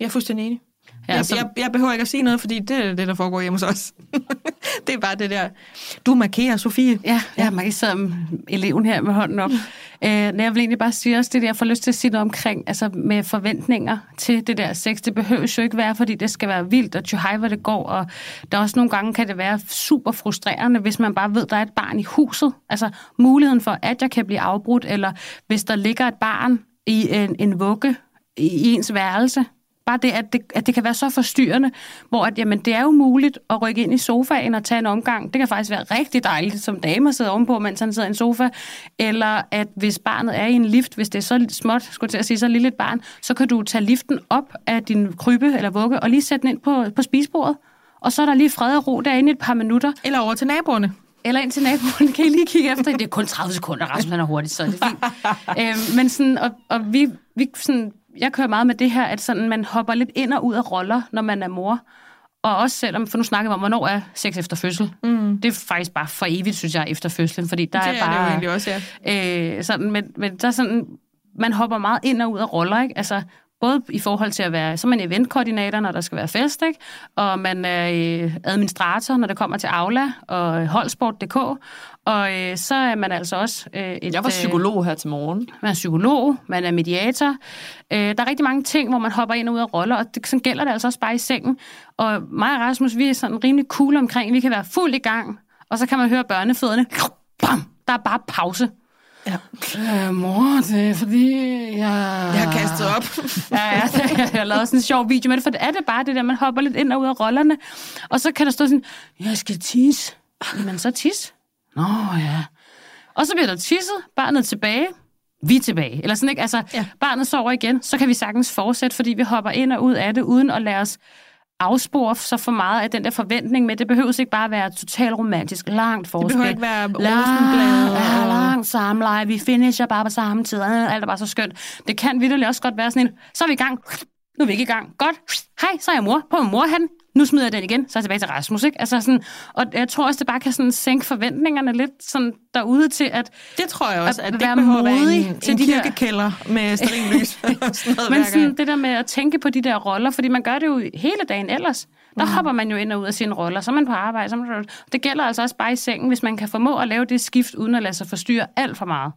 Jeg er fuldstændig enig. Ja, jeg, så- jeg, jeg behøver ikke at sige noget, fordi det er det, der foregår hjemme hos os. det er bare det der. Du markerer, Sofie. Ja, kan sidde med eleven her med hånden op. Øh, jeg vil egentlig bare sige også det der, jeg får lyst til at sige noget omkring, altså med forventninger til det der sex. Det behøver jo ikke være, fordi det skal være vildt og tjuhej, hvor det går. Og der er også nogle gange, kan det være super frustrerende, hvis man bare ved, der er et barn i huset. Altså muligheden for, at jeg kan blive afbrudt, eller hvis der ligger et barn i en, en vugge i ens værelse. Bare det at, det, at det kan være så forstyrrende, hvor at, jamen, det er jo muligt at rykke ind i sofaen og tage en omgang. Det kan faktisk være rigtig dejligt som dame at sidde ovenpå, mens han sidder i en sofa. Eller at hvis barnet er i en lift, hvis det er så småt, skulle jeg til at sige, så lille et barn, så kan du tage liften op af din krybbe eller vugge og lige sætte den ind på, på spisebordet. Og så er der lige fred og ro derinde i et par minutter. Eller over til naboerne. Eller ind til naboen, kan I lige kigge efter. Det er kun 30 sekunder, Rasmus han er hurtigt, så er det fint. øhm, men sådan, og, og vi, vi sådan, jeg kører meget med det her, at sådan, man hopper lidt ind og ud af roller, når man er mor. Og også selvom, for nu snakker vi om, hvornår er sex efter fødsel. Mm. Det er faktisk bare for evigt, synes jeg, efter fødslen, fordi der det er er bare... det jo egentlig også, ja. Øh, sådan, men, men der er sådan, man hopper meget ind og ud af roller, ikke? Altså, både i forhold til at være, så er man eventkoordinator, når der skal være fest, ikke? og man er øh, administrator, når det kommer til Aula og holdsport.dk, og øh, så er man altså også øh, et, Jeg var øh, psykolog her til morgen. man er psykolog, man er mediator. Øh, der er rigtig mange ting, hvor man hopper ind og ud af roller, og det, sådan gælder det altså også bare i sengen. Og mig og Rasmus, vi er sådan rimelig cool omkring, vi kan være fuld i gang, og så kan man høre børnefødderne, bam, der er bare pause. Ja. Øh, mor, det er fordi, jeg... Jeg har kastet op. Ja, ja, jeg har lavet sådan en sjov video med det, for det er det bare det der, man hopper lidt ind og ud af rollerne, og så kan der stå sådan, jeg skal tisse. Jamen, så tis. Nå, ja. Og så bliver der tisset, barnet tilbage, vi er tilbage. Eller sådan, ikke? Altså, ja. barnet sover igen, så kan vi sagtens fortsætte, fordi vi hopper ind og ud af det, uden at lade os afspore så for meget af den der forventning med, det behøver ikke bare at være totalt romantisk, langt forspil. behøver ikke være Lang- rosenblade Ja, langt samleje, vi finisher bare på samme tid, øh, alt er bare så skønt. Det kan vidderligt også godt være sådan en, så er vi i gang, nu er vi ikke i gang, godt, hej, så er jeg mor, på mor han, nu smider jeg den igen, så er jeg tilbage til Rasmus, ikke? Altså sådan, og jeg tror også, det bare kan sådan sænke forventningerne lidt sådan derude til, at Det tror jeg også, At at, det være behøver at være modig en, til en de der- kirkekælder med sterinlys. og sådan noget Men sådan det der med at tænke på de der roller, fordi man gør det jo hele dagen ellers. Der mm. hopper man jo ind og ud af sine roller, så er man på arbejde. Så man... Det gælder altså også bare i sengen, hvis man kan formå at lave det skift, uden at lade sig forstyrre alt for meget.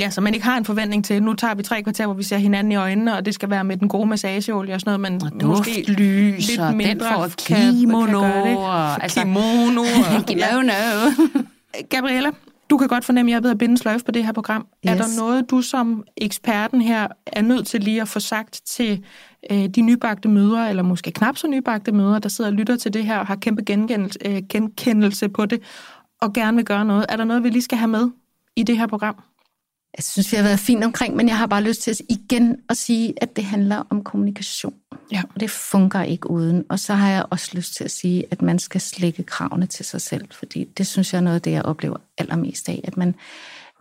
Ja, så man ikke har en forventning til, nu tager vi tre kvarter, hvor vi ser hinanden i øjnene, og det skal være med den gode massageolie og sådan noget, men måske Duftlys, lidt og den mindre får kan- kan kimono, gøre det. og altså- Kimono. Og, Kimono. Gabriella, du kan godt fornemme, at jeg er ved at binde sløjf på det her program. Yes. Er der noget, du som eksperten her er nødt til lige at få sagt til øh, de nybagte mødre, eller måske knap så nybagte mødre, der sidder og lytter til det her og har kæmpe genkendelse, øh, genkendelse på det, og gerne vil gøre noget? Er der noget, vi lige skal have med i det her program? Jeg synes, vi har været fint omkring, men jeg har bare lyst til at igen at sige, at det handler om kommunikation. Ja. Og det fungerer ikke uden. Og så har jeg også lyst til at sige, at man skal slække kravene til sig selv, fordi det synes jeg er noget af det, jeg oplever allermest af, at man,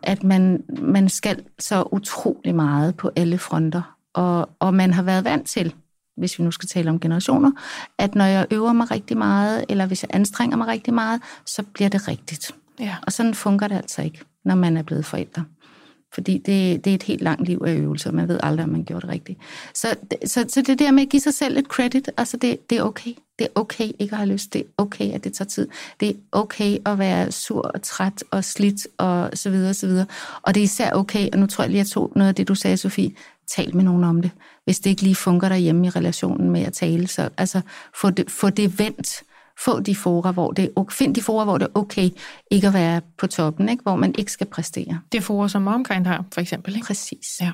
at man, man skal så utrolig meget på alle fronter, og, og man har været vant til, hvis vi nu skal tale om generationer, at når jeg øver mig rigtig meget, eller hvis jeg anstrenger mig rigtig meget, så bliver det rigtigt. Ja. Og sådan fungerer det altså ikke, når man er blevet forældre. Fordi det, det er et helt langt liv af øvelser, man ved aldrig, om man gjorde det rigtigt. Så, så, så det der med at give sig selv et credit, altså det, det er okay. Det er okay ikke at have lyst. Det er okay, at det tager tid. Det er okay at være sur og træt og slidt og så videre og så videre. Og det er især okay, og nu tror jeg lige, jeg tog noget af det, du sagde, Sofie, tal med nogen om det. Hvis det ikke lige fungerer derhjemme i relationen med at tale, så altså få det, få det vendt. Få de fora, hvor det er. Find de fora, hvor det er okay ikke at være på toppen, ikke? hvor man ikke skal præstere. Det forum, som Momkind har, for eksempel. Ikke? Præcis. Ja.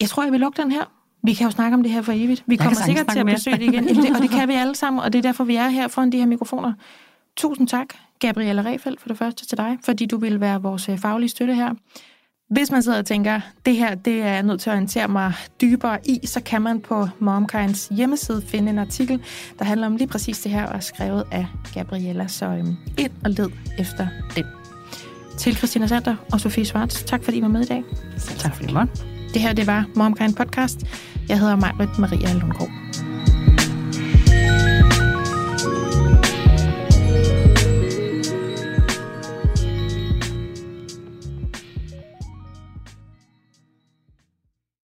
Jeg tror, jeg vil lukke den her. Vi kan jo snakke om det her for evigt. Vi Jeg kommer sikkert til at besøge det igen, det- og det kan vi alle sammen, og det er derfor, vi er her foran de her mikrofoner. Tusind tak, Gabriella Refeldt, for det første til dig, fordi du vil være vores øh, faglige støtte her. Hvis man sidder og tænker, det her det er jeg nødt til at orientere mig dybere i, så kan man på MomKinds hjemmeside finde en artikel, der handler om lige præcis det her, og er skrevet af Gabriella. Så øhm, ind og led efter den. Til Christina Sander og Sofie Svarts, tak fordi I var med i dag. Tak fordi du måtte. Det her det var MomKind Podcast. Jeg hedder Majbrit Maria Lundgaard.